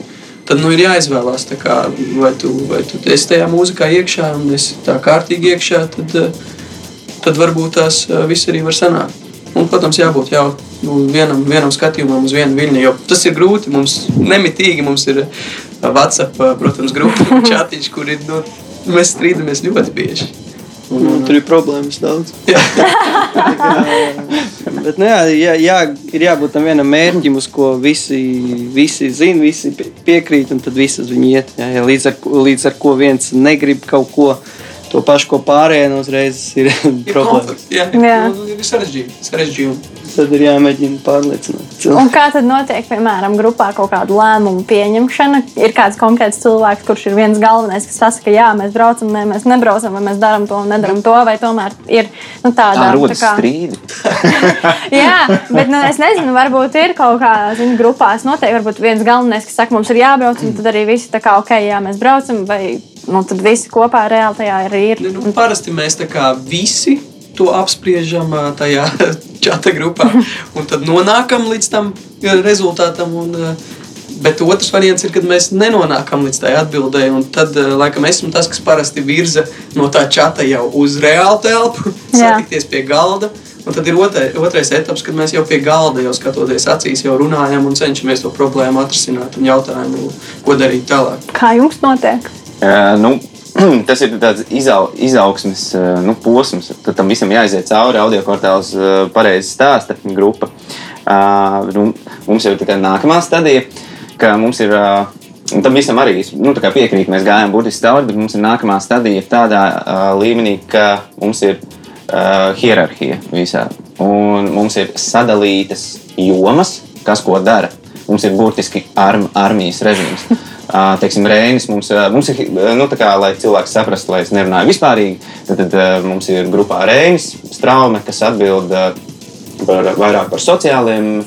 Tad nu, ir jāizvēlās, kā, vai, tu, vai tu esi tajā mūzikā iekšā un esi tā kārtīgi iekšā, tad, ā, tad varbūt tās ā, viss arī var sanākt. Un, protams, jābūt jau nu, vienam, vienam skatījumam uz vienu viļņu. Jo tas ir grūti. Mums nemitīgi mums ir uh, WhatsApp, protams, grupa un chatiņš, kur ir, nu, mēs strīdamies ļoti bieži. Un, Un, tur ir problēmas daudz. Jā. Bet, nu, jā, jā, jā, ir jābūt tam vienam mērķim, uz ko visi, visi zina, visi pie- piekrīt, un tad visi uz viņu iet. Jā, jā, līdz, ar, ko- līdz ar ko viens negrib kaut ko, to pašu, ko pārējie no uzreiz ir Ir problēmas. jā, Jā. Nu, ir sarežģīti. sarežģīti. Tad ir jāmēģina pārliecināt. Un cilvēku. kā tad notiek, piemēram, grupā kaut kāda lēmuma pieņemšana? Ir kāds konkrēts cilvēks, kurš ir viens galvenais, kas pasaka, jā, mēs braucam, nē, mēs nebraucam, vai mēs darām to un nedaram to, vai tomēr ir nu, tāda Tā rodas strīdi. Jā, bet nu, es nezinu, varbūt ir kaut kā zinu, grupās noteikti. Varbūt viens galvenais, kas saka, mums ir jābrauc, un tad arī visi tā kā, ok, jā, mēs braucam, vai nu, tad visi kopā reāli tajā arī ir. Nu, nu, parasti mēs tā kā visi to apspriežam tajā čata grupā, un tad nonākam līdz tam rezultātam. Un, Bet otrs variants ir, kad mēs nenonākam līdz tai atbildēji. un Tad, laikam, esmu tas, kas parasti virza no tā čata jau uz reālu telpu, satikties pie galda. Un tad ir otrai, otrais etaps, kad mēs jau pie galda, jau skatoties acīs, jau runājam un cenšamies to problēmu atrisināt un jautājumu, ko darīt tālāk. Kā jums notiek? Uh, nu, tas ir tāds izau, izaugsmes uh, nu, posms, kad tam visam jāiziet cauri. Audio kvartāls uh, pareizi stāsta grupa. Uh, mums jau ir nākamā stadija, ka mums ir. Uh, Un tam visam arī nu, piekrīt, mēs gājām burtiski cauri, bet mums ir nākamā stadija tādā uh, līmenī, ka mums ir uh, hierarhija visā. Un mums ir sadalītas jomas, kas ko dara. Mums ir burtiski arm, armijas režīms. Teiksim, Rēnis mums, mums ir, nu, kā, lai cilvēks saprastu, lai es nerunāju vispārīgi, tad, tad mums ir grupā Rēnis Straume, kas atbild par, vairāk par sociāliem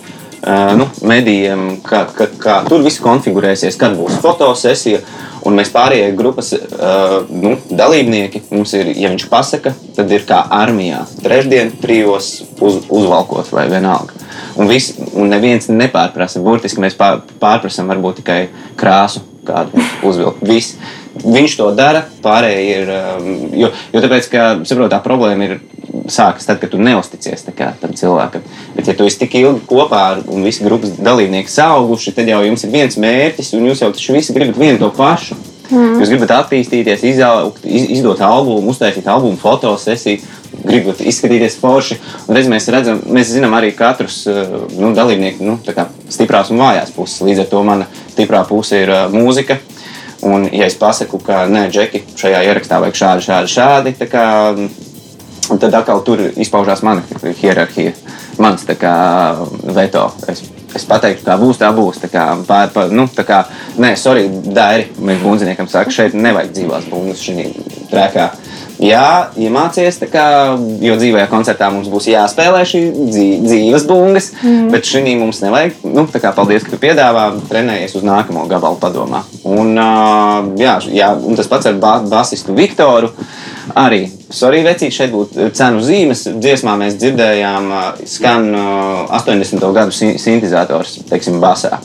nu, medijiem, kā, kā, kā tur viss konfigurēsies, kad būs fotosesija. Un mēs pārējie grupas uh, nu, dalībnieki, mums ir, ja viņš pasaka, tad ir kā armijā. Trešdien, trijos uz, uzvalkot vai vienalga. Un, vis, un neviens nepārprasa. Burtiski mēs pār, pārprasām varbūt tikai krāsu, kādu uzvilkt. Viss. Viņš to dara, pārējie ir. um, Jo, jo tāpēc, ka saprot, tā problēma ir sākas tad, kad tu neusticies kā, tam cilvēkam. Bet, ja tu esi tik ilgi kopā ar un visi grupas dalībnieki sauguši, tad jau jums ir viens mērķis, un jūs jau taču visi gribat vienu to pašu. Mm. Jūs gribat attīstīties, izaugt, iz, izdot albumu, uztaisīt albumu, fotosesiju, gribat izskatīties forši. Un reiz mēs redzam, mēs zinām arī katrus uh, nu, dalībnieku nu, stiprās un vājās puses. Līdz ar to mana stiprā puse ir mūzika. Un, ja es pasaku, ka nē, Džeki, šajā ierakstā vajag šādi, šādi, šādi, kā, tad atkal tur izpaužās mana hierarhija, mans kā veto. Es, es pateiktu, kā būs, tā būs. Tā kā, pār, pār, nu, tā kā, nē, sorry, Dairi, mēs bundziniekam saka, šeit nevajag dzīvās bungas šī trēkā. Jā, iemācies, kā, jo dzīvajā koncertā mums būs jāspēlē šī dzī- dzīves bungas, mm. bet šī mums nevajag. Nu, kā, paldies, ka tu piedāvā, trenējies uz nākamo gabalu padomā. Un, jā, jā, un tas pats ar ba basistu Viktoru. Arī, sorry, vecīt, šeit būtu cenu zīmes. Dziesmā mēs dzirdējām, skan ā, 80. gadu sin- sintēzators, teiksim, basā.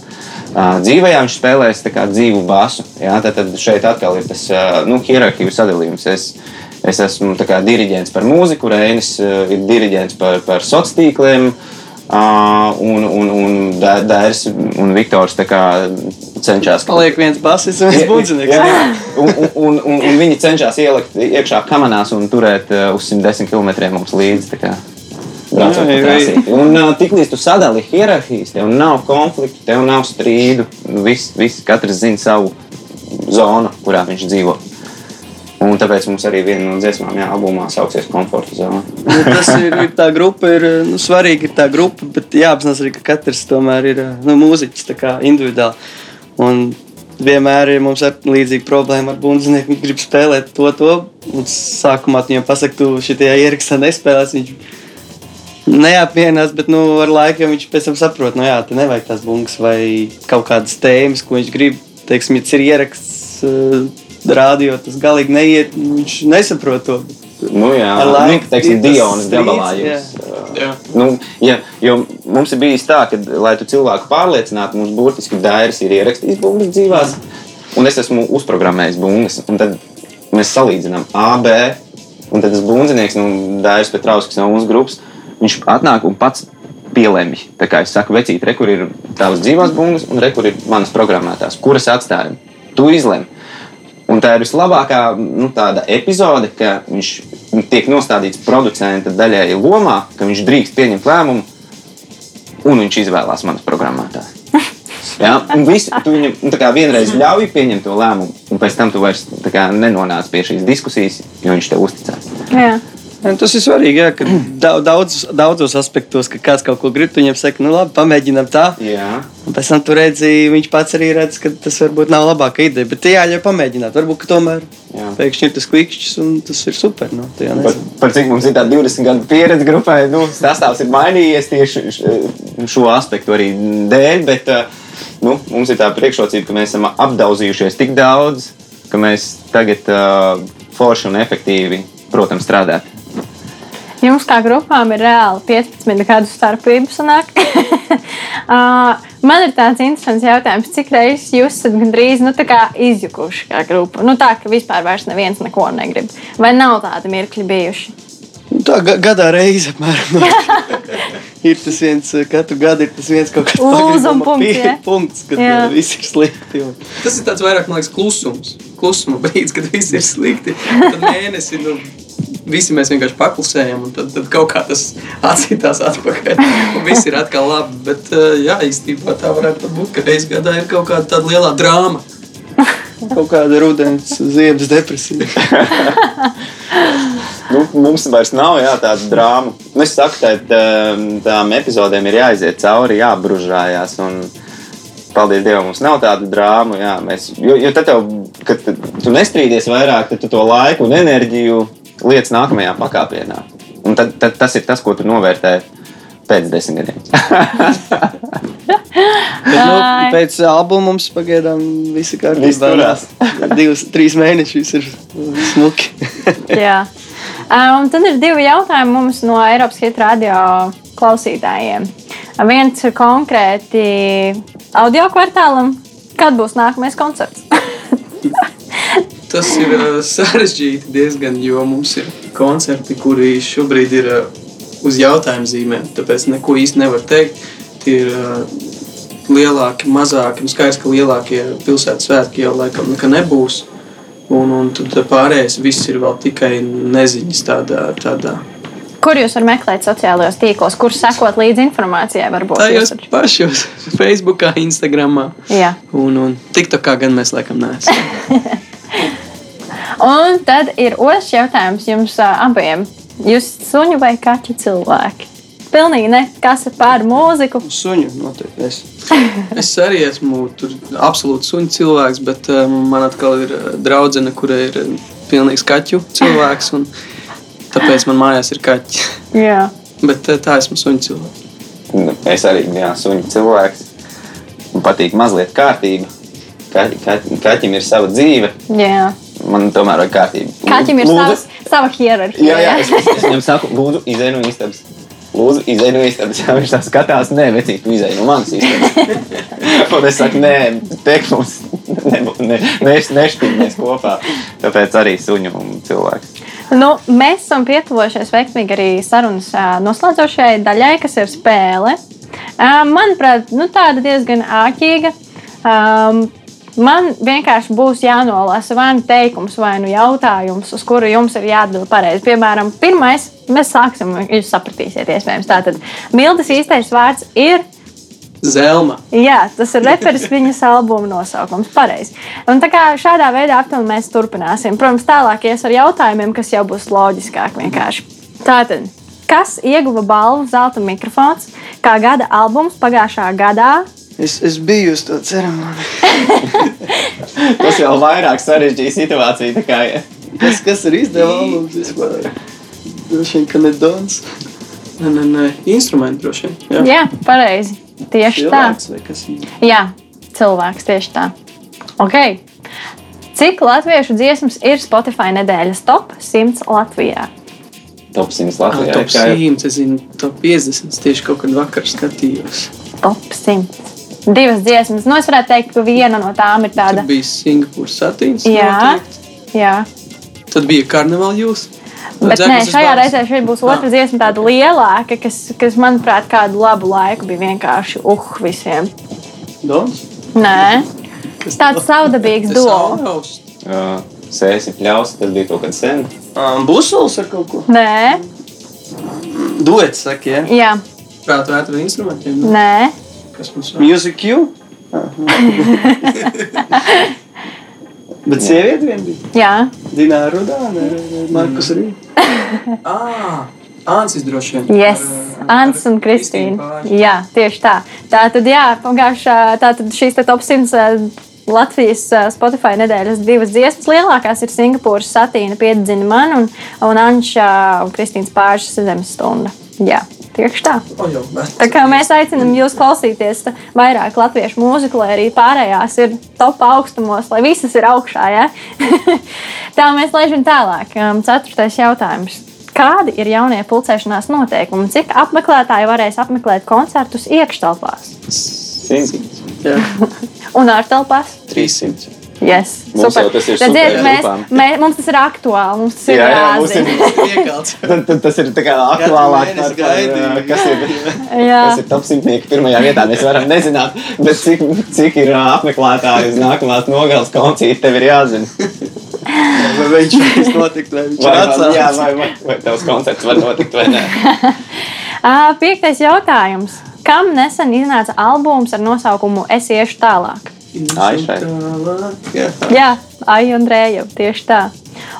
Uh, dzīvajā viņš spēlēs kā dzīvu basu. Jā, tad, tad šeit atkal ir tas uh, nu, hierarhiju sadalījums. Es, es esmu kā diriģents par mūziku, Rēnis uh, ir diriģents par, par sociāliem tīkliem. Uh, un, un, un Dērs un Viktors kā cenšas. Paliek viens basis un viens budzinieks. Jā, un, un, un, un, un viņi cenšas ielikt iekšā kamerās un turēt uh, uz 110 km mums līdzi. Braucot Jā, jā, trasīti. Un uh, tiklīdz tu sadali hierarhijas, tev nav konfliktu, tev nav strīdu. Viss, viss, katrs zina savu zonu, kurā viņš dzīvo. Un tāpēc mums arī viena no dziesmām, jā, albumā sauksies komforta zona. Nu, tas ir, ir tā grupa, ir nu, svarīga ir tā grupa, bet jāapzinās arī, ka katrs tomēr ir nu, mūziķis tā individuāli. Un vienmēr ir mums ar līdzīga problēma ar bundzinieku. Viņš grib spēlēt to, to. Un sākumā viņam pasaki, tu šitajā ierakstā nespēlēs. Viņš neapmierinās, bet nu, ar laiku viņš pēc tam saprot, no jā, te nevajag tās bungas vai kaut kādas tēmas, ko viņš grib. Teiksim, ja tas ir ieraksts uh, rādio, tas galīgi neiet, viņš nesaprot to. Nu, jā, Ar laiku nu, teiksim, Dionas gabalā jums. uh, Jā. Nu, ja, jo mums ir bijis tā, ka, lai tu cilvēku pārliecinātu, mums burtiski dairis ir ierakstījis bungas dzīvās, un es esmu uzprogrammējis bungas. un Tad mēs salīdzinām A, B, un tad tas bundzinieks, nu, Dairis Petrauskas no mūsu grupas, viņš atnāk un pats pielemj. Tā kā es saku, vecīt, re, kur ir tavas dzīvās bungas un re, kur ir manas programmētās, kuras atstājam. Tu izlem. Un tā ir vislabākā nu, epizode, ka viņš tiek nostādīts producenta daļai lomā, ka viņš drīkst pieņemt lēmumu, un viņš izvēlās manas programmētās. Ja? Un visi, tu viņam nu, tā kā vienreiz ļauj pieņemt to lēmumu, un pēc tam tu vairs kā nenonāc pie šīs diskusijas, jo viņš tev uzticās. Jā. Jā, Tas ir svarīgi, jā, ka dau- daudz, daudzos aspektos, ka kāds kaut ko grib, viņam saka, nu labi, pamēģinām tā. Jā. Un pēc tam tu redzi, viņš pats arī redz, ka tas varbūt nav labākā ideja. Bet tie jāļauj pamēģināt. Varbūt tomēr Jā. pēkšņi ir tas klikšķis un tas ir super. Nu, jau Par, par cik mums ir tāda 20 gadu pieredze grupai, nu, sastāvs ir mainījies tieši šo aspektu arī dēļ, bet nu, mums ir tā priekšrocība, ka mēs esam apdaudzījušies tik daudz, ka mēs tagad uh, forši un efektīvi, protams, strādājam. Jums kā grupām ir reāli 15 gadu starpība. uh, man ir tāds interesants jautājums, cik reizes jūs esat gandrīz nu, tā kā izjukuši kā grupa? Nu, tā, ka vispār vairs neviens neko negrib. Vai nav tādi mirkļi bijuši? Nu, Tā ga gadā reizē apmēram. ir tas viens, katru gadu ir tas viens kaut kāds pagribama punkts, kad Jā. uh, viss ir slikti. Un... Tas ir tāds vairāk, man liekas, klusums. Klusuma brīdis, kad viss ir slikti. Tad mēnesi, nu, visi mēs vienkārši paklusējam, un tad, tad kaut kā tas atsitās atpakaļ. Un viss ir atkal labi. Bet, eh, jā, īstenībā tā varētu būt, ka reizes gadā ir kaut kāda tāda lielā drāma. Kaut kāda rudens, ziemas depresija. Nu, mums vairs nav jā, tāda drāma. Nu, es saku, ka tām epizodēm ir jāiziet cauri, jābružājās. Un, paldies Dievam, mums nav tāda drāma. Jā, mēs, jo, jo tad, tev, kad tu nestrīdies vairāk, tad tu to laiku un enerģiju lietas nākamajā pakāpienā. Un tad, tad tas ir tas, ko tu novērtē pēc desmit gadiem. Bet, nu, pēc albuma mums pagaidām viss ir kārtībā. Divas, trīs mēnešus ir smuki. Jā. Un tad ir divi jautājumi mums no Eiropas Hit radio klausītājiem. Viens ir konkrēti audio kvartālam. Kad būs nākamais koncerts? Tas ir uh, sarežģīti diezgan, jo mums ir koncerti, kuri šobrīd ir uh, uz jautājumu zīmēm. Tāpēc neko īsti nevar teikt. Tie ir uh, lielāki, mazāki. Nu, skaidrs, ka lielākie pilsētas svētki jau laikam nebūs. Un, un tad pārējais viss ir vēl tikai neziņas tādā. tādā. Kur jūs varat meklēt sociālajos tīklos, kur sekot līdzi informācijai? Varbūt Tajos pašos, Facebook, Instagram Jā. un, un TikTokā gan mēs laikam neesam. Un tad ir otrs jautājums jums abiem. Jūs esat suņu vai kaķu cilvēki? Pilnīgi ne. Kas ir pār mūziku? Suņu noteikti. Es. Es arī esmu tur absolūts suņu cilvēks, bet uh, man atkal ir draudzene, kura ir pilnīgs kaķu cilvēks. un Tāpēc man mājās ir kaķi. Jā. Bet tā esmu suņu cilvēks. Nu, Es arī esmu suņu cilvēks. Man patīk mazliet kārtība. Ka, ka, kaķim ir sava dzīve. Jā. Man tomēr ir kārtība. Kaķim ir Lūdzu, savs, sava hierarhija. Jā, jā, es, es viņam saku, lūdzu, izej no istabas. Lūdzu, izej no istabas. Jā, viņš tā skatās, nē, vecīt, tu izej no manas istabas. Un es saku, nē, tek mums, ne, ne, ne, nešķirties kopā. Tāpēc arī suņu cilvēks. Nu, mēs esam pietuvojušies veiksmīgi arī sarunas noslēdzošajai daļai, kas ir spēle. Manuprāt, nu, tāda diezgan āķīga. Um, man vienkārši būs jānolasa vai nu teikums, vai nu jautājums, uz kuru jums ir jāatbild pareizi. Piemēram, pirmais, mēs sāksim, jūs sapratīsiet, iespējams. Tātad, Mildes īstais vārds ir Zelma. Jā, tas ir reperis viņas albuma nosaukums. Pareizi. Un tā kā šādā veidā aptuveni mēs turpināsim. Protams, tālāk ies ar jautājumiem, kas jau būs loģiskāk vienkārši. Tātad, kas ieguva balvu Zelta mikrofons kā gada albums pagājušā gadā? Es, es biju uz to ceremoniju. Tas jau vairāk sarežģīja situāciju. tā Kā, Kas, kas ir izdevums vispār? Droši vien, ka ne Dons. Nē, nē, nē, instrumenti droši vien. Jā. Jā, pareizi. Tieši tā. Cilvēks kas? Jā, cilvēks tieši tā. Okay. Cik latviešu dziesmas ir Spotify nedēļas top 100 Latvijā? top 100 Ah, Latvijā. Top Kā jau- 100, es zinu, top 50. Es tieši kaut kad vakar skatījos. Top 100. Divas dziesmas. Nu, es varētu teikt, ka viena no tām ir tāda. Tad bija Singapūras satīns. Jā. noteikti. Jā. Tad bija karnevāla jūs. Bet nē, šajā reizē šeit būs otra dziesma, tāda lielāka, kas, kas manuprāt, kādu labu laiku bija vienkārši uh visiem. Dons? Nē, tāds savdabīgs Tas duo. Auhaus. Uh, Sēsi pļaus, tas bija kaut kad sen. Um, Busuls ar kaut ko? Nē, Duets, saka, ja? jā, Prātu vētru instrumentiem. nu, nē. Kas mums vēl? Music Q? Bet sieviete vien bija. jā. Dināra Rudāna, Markus arī. Ah, Ansis droši vien. Yes, Ants un Kristīna. Jā, tieši tā. Tā tad, jā, pagājušā, tā tad šīs te top 100 eh, Latvijas eh, Spotify nedēļas divas dziesmas lielākās ir Singapūras satīna piedzina man un, un Anša un Kristīnas pāršas zemes stunda. Jā, tieši tā. Tā kā mēs aicinām jūs klausīties vairāk latviešu mūziku, lai arī pārējās ir top augstumos, lai visas ir augšā. Ja? tā mēs lēšam tālāk. Um, Ceturtais jautājums. Kādi ir jaunie pulcēšanās noteikumi? un Cik apmeklētāji varēs apmeklēt koncertus iekštelpās 100, Jā. un ārtelpās? 300. Yes, Mums jau tas ir Redziet, super mēs, grupām. mē, mums tas ir aktuāli. Mums tas ir Jā, jā, mums ir, Iekalts. tas ir tā kā aktuālāk par, par, uh, kas ir. Tas ir top simtnieki pirmajā vietā. Mēs varam nezināt, bet cik, cik ir ā, apmeklētāji uz nākamās nogales koncerta, tev ir jāzina. Vai viņš tas notikt, vai viņš ir vai, jā, vai, vai, vai tavs koncerts var notikt vai nē. Ā, Piektais jautājums. Kam nesen iznāca albums ar nosaukumu Es iešu tālāk? Aišai. Jā. Aija un Rēja, tieši tā.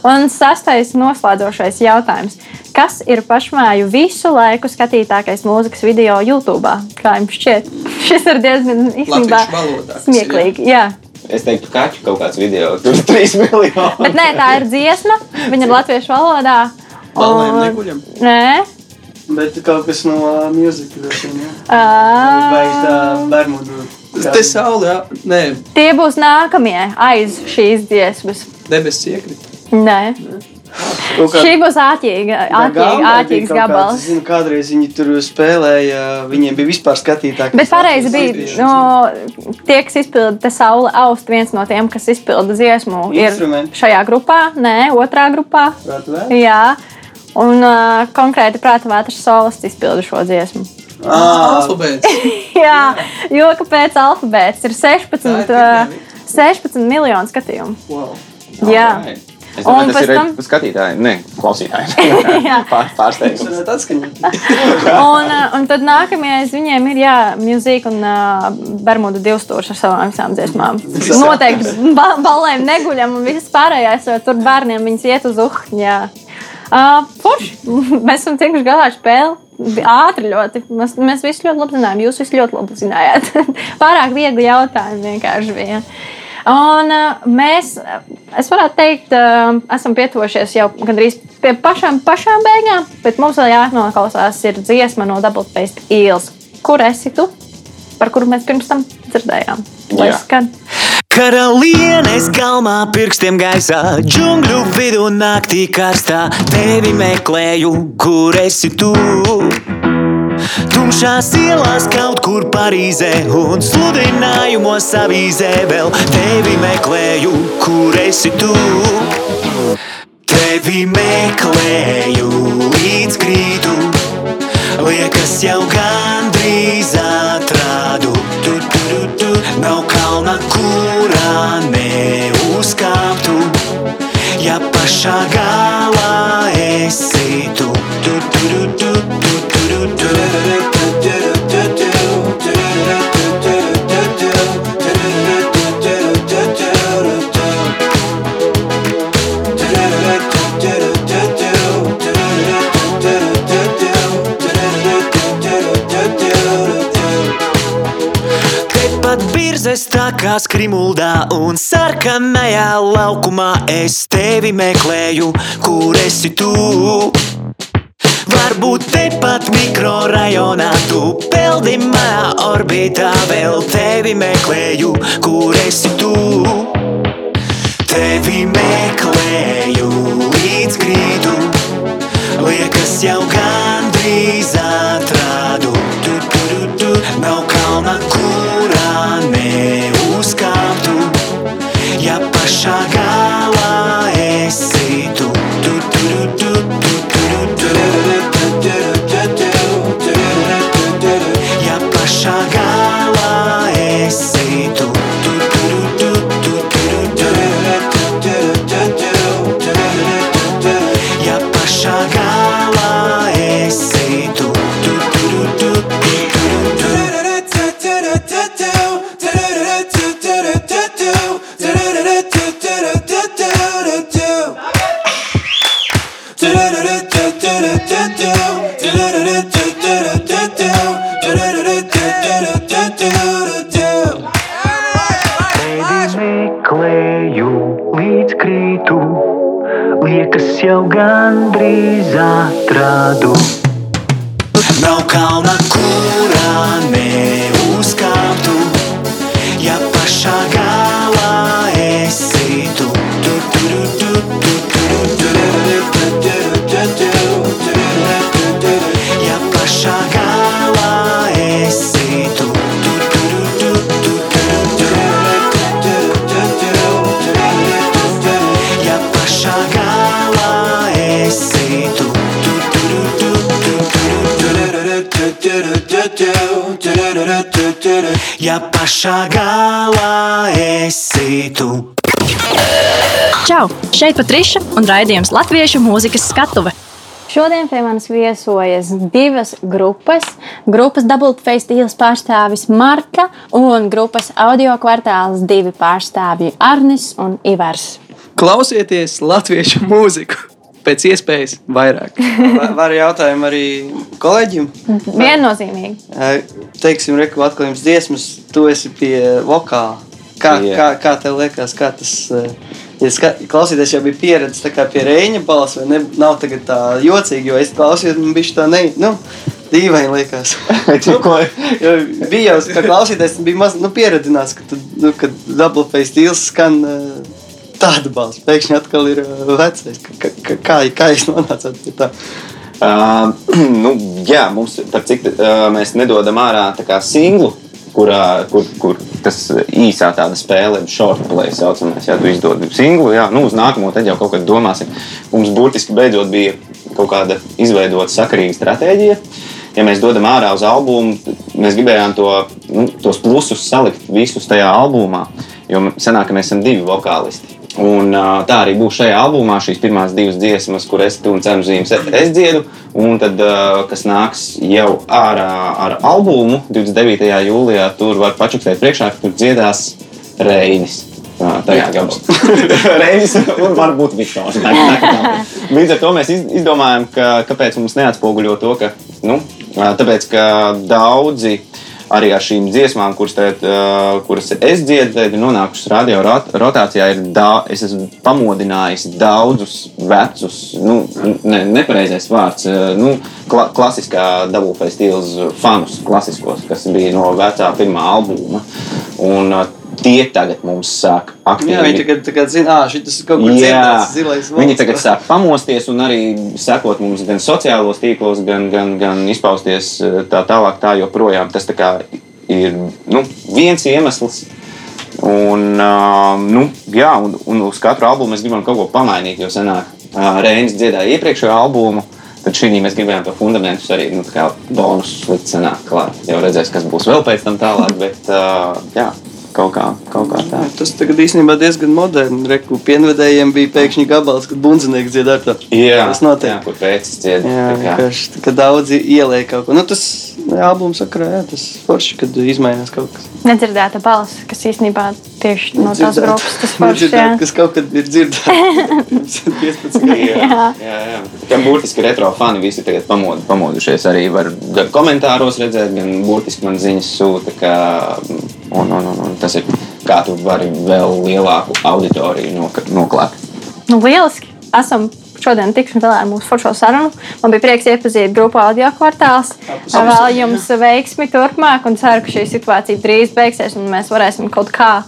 Un sastais noslēdzošais jautājums. Kas ir pašmāju visu laiku skatītākais mūzikas video YouTube? Kā jums šķiet? Šis ir diezgan īstenībā smieklīgi. Jā. Es teiktu, ka kaķu kaut kāds video, tur ir 3 miljoni. Bet nē, tā ir dziesma. Viņa ir latviešu valodā. Ballēm Un- neguļam. Nē, Bet kaut kas no mūzikas droši vien, Vai tā Bermudu? Te saule, jā. Nē, tie būs nākamie aiz šīs dziesmas. debesis iekrita. Nē, Kaut kā- šī būs kaut kāds, gabals. Es zinu, kādreiz viņi tur spēlēja, viņiem bija vispār skatītāji. Bet pareizi bija, no, tie, kas izpilda te saule aust, viens no tiem, kas izpilda dziesmu, ir šajā grupā, nē, otrā grupā. Jā, un uh, konkrēti prāta vētras solists izpilda šo dziesmu. Alfabēts. Jā, jo kāpēc alfabēts ir 16, Tā ir uh, pirmā 16 miljonu skatījumu? Wow. Jā. Es Un domāju, tas pēc ir tam- skatītāji, ne klausītāji. Jā. Pār, pārsteigums. Tas atskaņot. Un, un tad nākamais viņiem ir jā, mūzika un uh, Bermuda divstūris ar savām visām dziesmām. Noteikti ba balēm neguļam, un viss pārējais, jo tur bērniem viņas iet uz uhņu. jā. Uh, Forši, mēs esam tikuši galā ar spēli. Ātri ļoti. Mēs, mēs visi ļoti labi zinājām, jūs visi ļoti labi zinājāt. Pārāk viegli jautājumi vienkārši bija. Un uh, mēs, uh, es varētu teikt, uh, esam pietuvušies jau gandrīz pie pašām, pašām beigām, bet mums vēl jānoklausās ir dziesma no Double Paste Eels. Kur esi tu? Par kuru mēs pirms tam dzirdējām. Lai skan. Karalienes galmā pirkstiem gaisā, džungļu vidū naktī karstā. Tevi meklēju, kur esi tu. Tumšās ielās kaut kur Parīzē un sludinājumos avīzē vēl tevi meklēju, kur esi tu. Tevi meklēju līdz grīdu, liekas jau gandrīz atradu. Tu, tu, tu, tu. Nav kalna, kurā neuzkāptu, ja pašā galā esi tu. Tu, tu, tu, tu, kā skrimuldā un sarkanajā laukumā es tevi meklēju, kur esi tu. Varbūt tepat mikrorajonā tu peldi manā orbītā, vēl tevi meklēju, kur esi tu. Tevi meklēju līdz grīdu, liekas jau gandrīz atradu. Tu, tu, tu, tu. Nav kalna, kurā ja pašā gandrīz atradu. Nav kalna, kurā neuzkāptu, Ja pašā galā esi tu. Čau! Šeit Patriša un raidījums Latviešu mūzikas skatuve. Šodien pie manis viesojas divas grupas. Grupas Dubultface tīlas pārstāvis Marka un grupas audio kvartāls divi pārstāvji Arnis un Ivars. Klausieties latviešu mūziku pēc iespējas vairāk. Va- Var jautājumu arī kolēģim? Viennozīmīgi. Teiksim, reku atklājums dziesmas, tu esi pie vokāla. Kā, Jā. kā, kā tev liekas, kā tas eh, ja ska, klausīties, jau bija pieredze tā kā pie Reņa balss, vai ne? Nav tagad tā jocīgi, jo es klausījos, man bija tā ne, nu, dīvaini liekas. Jo bija jau kā klausīties, bija maz nu, pieredzināts, ka, tu, nu, kad double face stils skan eh, tāda balss. Pēkšņi atkal ir eh, vecais. Kā, kā, kā, jūs nonācāt pie tā? Uh, nu, jā, mums par cik uh, mēs nedodam ārā singlu, kurā, kur, kur tas īsā tāda spēle, short play saucamais, ja tu izdod singlu, jā, nu uz nākamo tad jau kaut kad domāsim. Mums burtiski beidzot bija kaut kāda izveidota sakarīga stratēģija. Ja mēs dodam ārā uz albumu, mēs gribējām to, nu, tos plusus salikt visus tajā albumā, jo sanāk, ka mēs esam divi vokālisti. Un, ā, tā arī būs šajā albumā, šīs pirmās divas dziesmas, kur es un cenu zīmes es dziedu. Un tad, ā, kas nāks jau ārā ar albumu 29. jūlijā, tur var pačukstēt priekšā, ka tur dziedās Reinis. Ā, Tajā gabalā. Reinis un varbūt Viktors. Tā- tā- tā. Līdz ar to mēs iz- izdomājām, ka, kāpēc mums neatspoguļo to, ka, nu, tāpēc, ka daudzi arī ar šīm dziesmām, kuras, tagad, uh, kuras es ir nonākušas radio rot rotācijā. Ir da, es esmu pamodinājis daudzus vecus, nu, ne, nepareizais vārds, uh, nu, kla, klasiskā dabūfēs stils fanus, klasiskos, kas bija no vecā pirmā albuma. Un, uh, Tie tagad mums sāk aktīvi Jā, viņi tagad, tagad zina, ah, šis ir kaut kur dzirdēts, zilais viņi valsts. tagad sāk pamosties un arī sekot mums gan sociālos tīklos, gan, gan, gan izpausties tā tālāk, tā joprojām. Tas tā kā ir nu, viens iemesls. Un, uh, nu, jā, un, un uz katru albumu mēs gribam kaut ko pamainīt, jo senāk uh, Reinis dziedāja iepriekšējo albumu. Tad šī mēs gribējām to fundamentus arī nu, bonusus likt senāk klāt. Jau redzēs, kas būs vēl pēc tam tālāk, bet uh, jā, kaut kā, kaut kā tā. Tas tagad īstenībā diezgan moderns. Reku pienvedējiem bija pēkšņi gabals, kad bundzinieks dziedāja tā. Jā, tas notiek. Jā, kur pēc dzied. Jā, tā kā. vienkārši ka daudzi ieliek kaut ko. Nu, tas albuma sakarā, jā, tas forši, kad izmainās kaut kas. Nedzirdēta balss, kas īstenībā tieši no tās grupas tas foršs. jā. Kas kaut kad ir dzirdēts. 15 gadu. Jā, jā, jā. Gan burtiski retro fani visi tagad pamod, pamodušies. Arī var gan komentāros redzēt, gan burtiski man ziņas sūta. Ka, un, un, un, un tas ir kā tu vari vēl lielāku auditoriju nok- noklāt. Nu, lieliski! Esam šodien tikšanās galā ar mūsu foršo sarunu. Man bija prieks iepazīt grupu audio kvartāls. Vēl jums veiksmi turpmāk un ceru, ka šī situācija drīz beigsies un mēs varēsim kaut kā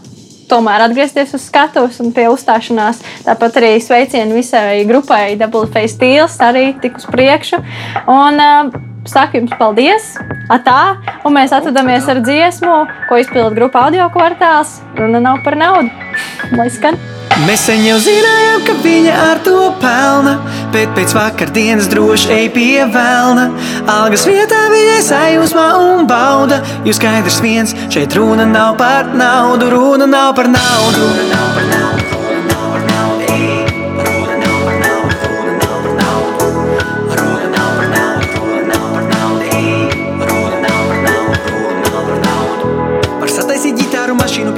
tomēr atgriezties uz skatuves un pie uzstāšanās. Tāpat arī sveicienu visai grupai Double Face Steels arī tik uz priekšu. Un, uh, Saku jums paldies! Atā, un mēs atvadāmies ar dziesmu, ko izpildīja grupa audio kvartāls. Runa nav par naudu. Lai skan! Mēs sen jau zinājām, ka viņa ar to pelna, bet pēc vakardienas droši ej pie velna. Algas vietā viņai sajūsmā un bauda, jo skaidrs viens šeit runa nav par naudu, runa nav par naudu. Runa nav par naudu,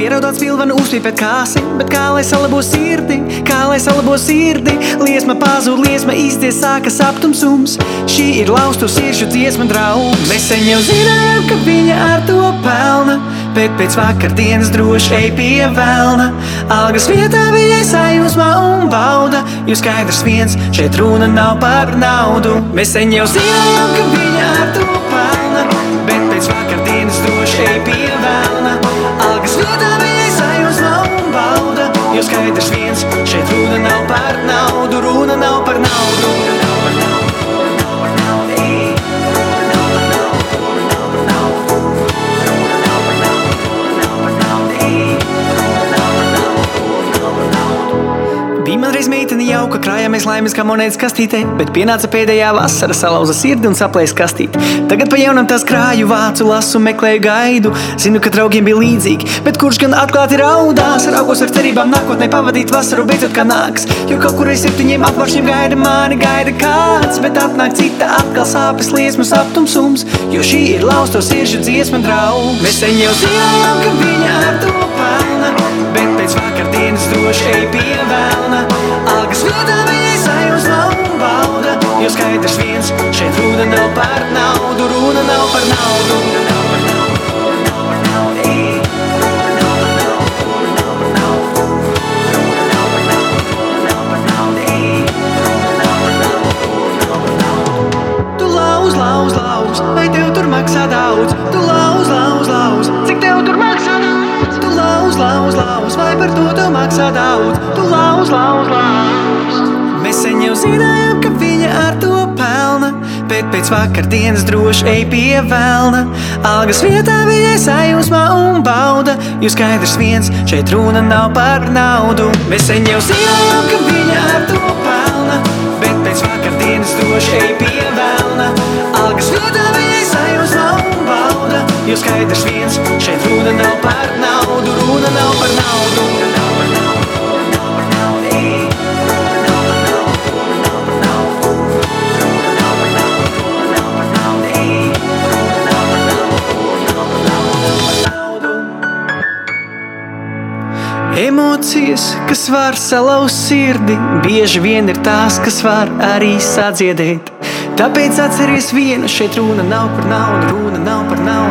pierādot spilvenu, uzpīpēt kāsi. Bet kā lai salabo sirdi, kā lai salabo sirdi? Liesma pazūd, liesma izties, sākas aptumsums. Šī ir laustu siršu dziesma draugs. Mēs sen jau zinājām, ka viņa ar to pelna. bet pēc vakardienas droši ej pie velna. Algas vietā viņai sajūsmā un bauda, jo skaidrs viens šeit runa nav par naudu. Mēs sen jau zinājām, ka viņa ar to pelna, bet pēc vakardienas droši ej pie velna. Viņai sajūsmā un bauda, jo skaidrs viens šeit runa nav par naudu, runa nav par naudu. Jauka, krājāmies laimes kā monētas kastītē, bet pienāca pēdējā vasara, salauza sirdi un saplēs kastīt. Tagad pa jaunam tās krāju vācu, lasu, meklēju gaidu. Zinu, ka draugiem bija līdzīgi, bet kurš gan atklāti raudās, raugos ar cerībām nākotnē pavadīt vasaru beidzot kā nāks. Jo kaut kur aiz septiņiem apmaršiem gaida mani, gaida kāds, bet atnāk cita atkal sāpes, liesmas, aptumsums, jo šī ir lausto sirdžu dziesma draugs. Mēs sen jau zinājām, ka viņa ar to pelna, pēc vakardienas droši ej pie vēlna. Algas vietā viņai sajūsmā un bauda, jo skaidrs viens šeit runa nav par naudu, runa nav par naudu. Lauz, vai tev tur maksā daudz? Tu lauz, lauz, lauz, lauz, vai par to tev maksā daudz? Tu lauz, lauz, lauz. Mēs sen jau zinājām, ka viņa ar to pelna, bet pēc vakardienas droši ej pie velna. Algas vietā viņai sajūsmā un bauda, jo skaidrs viens šeit runa nav par naudu. Mēs sen jau zinājām, ka viņa ar to pelna, bet pēc vakardienas droši ej pie velna. Algas vietā viņai sajūsmā jo skaidrs viens šeit runa nav par naudu, runa nav par naudu. Emocijas, kas var salauzt sirdi, bieži vien ir tās, kas var arī sadziedēt. Tāpēc atceries vienu, šeit runa nav par naudu, runa nav par naudu,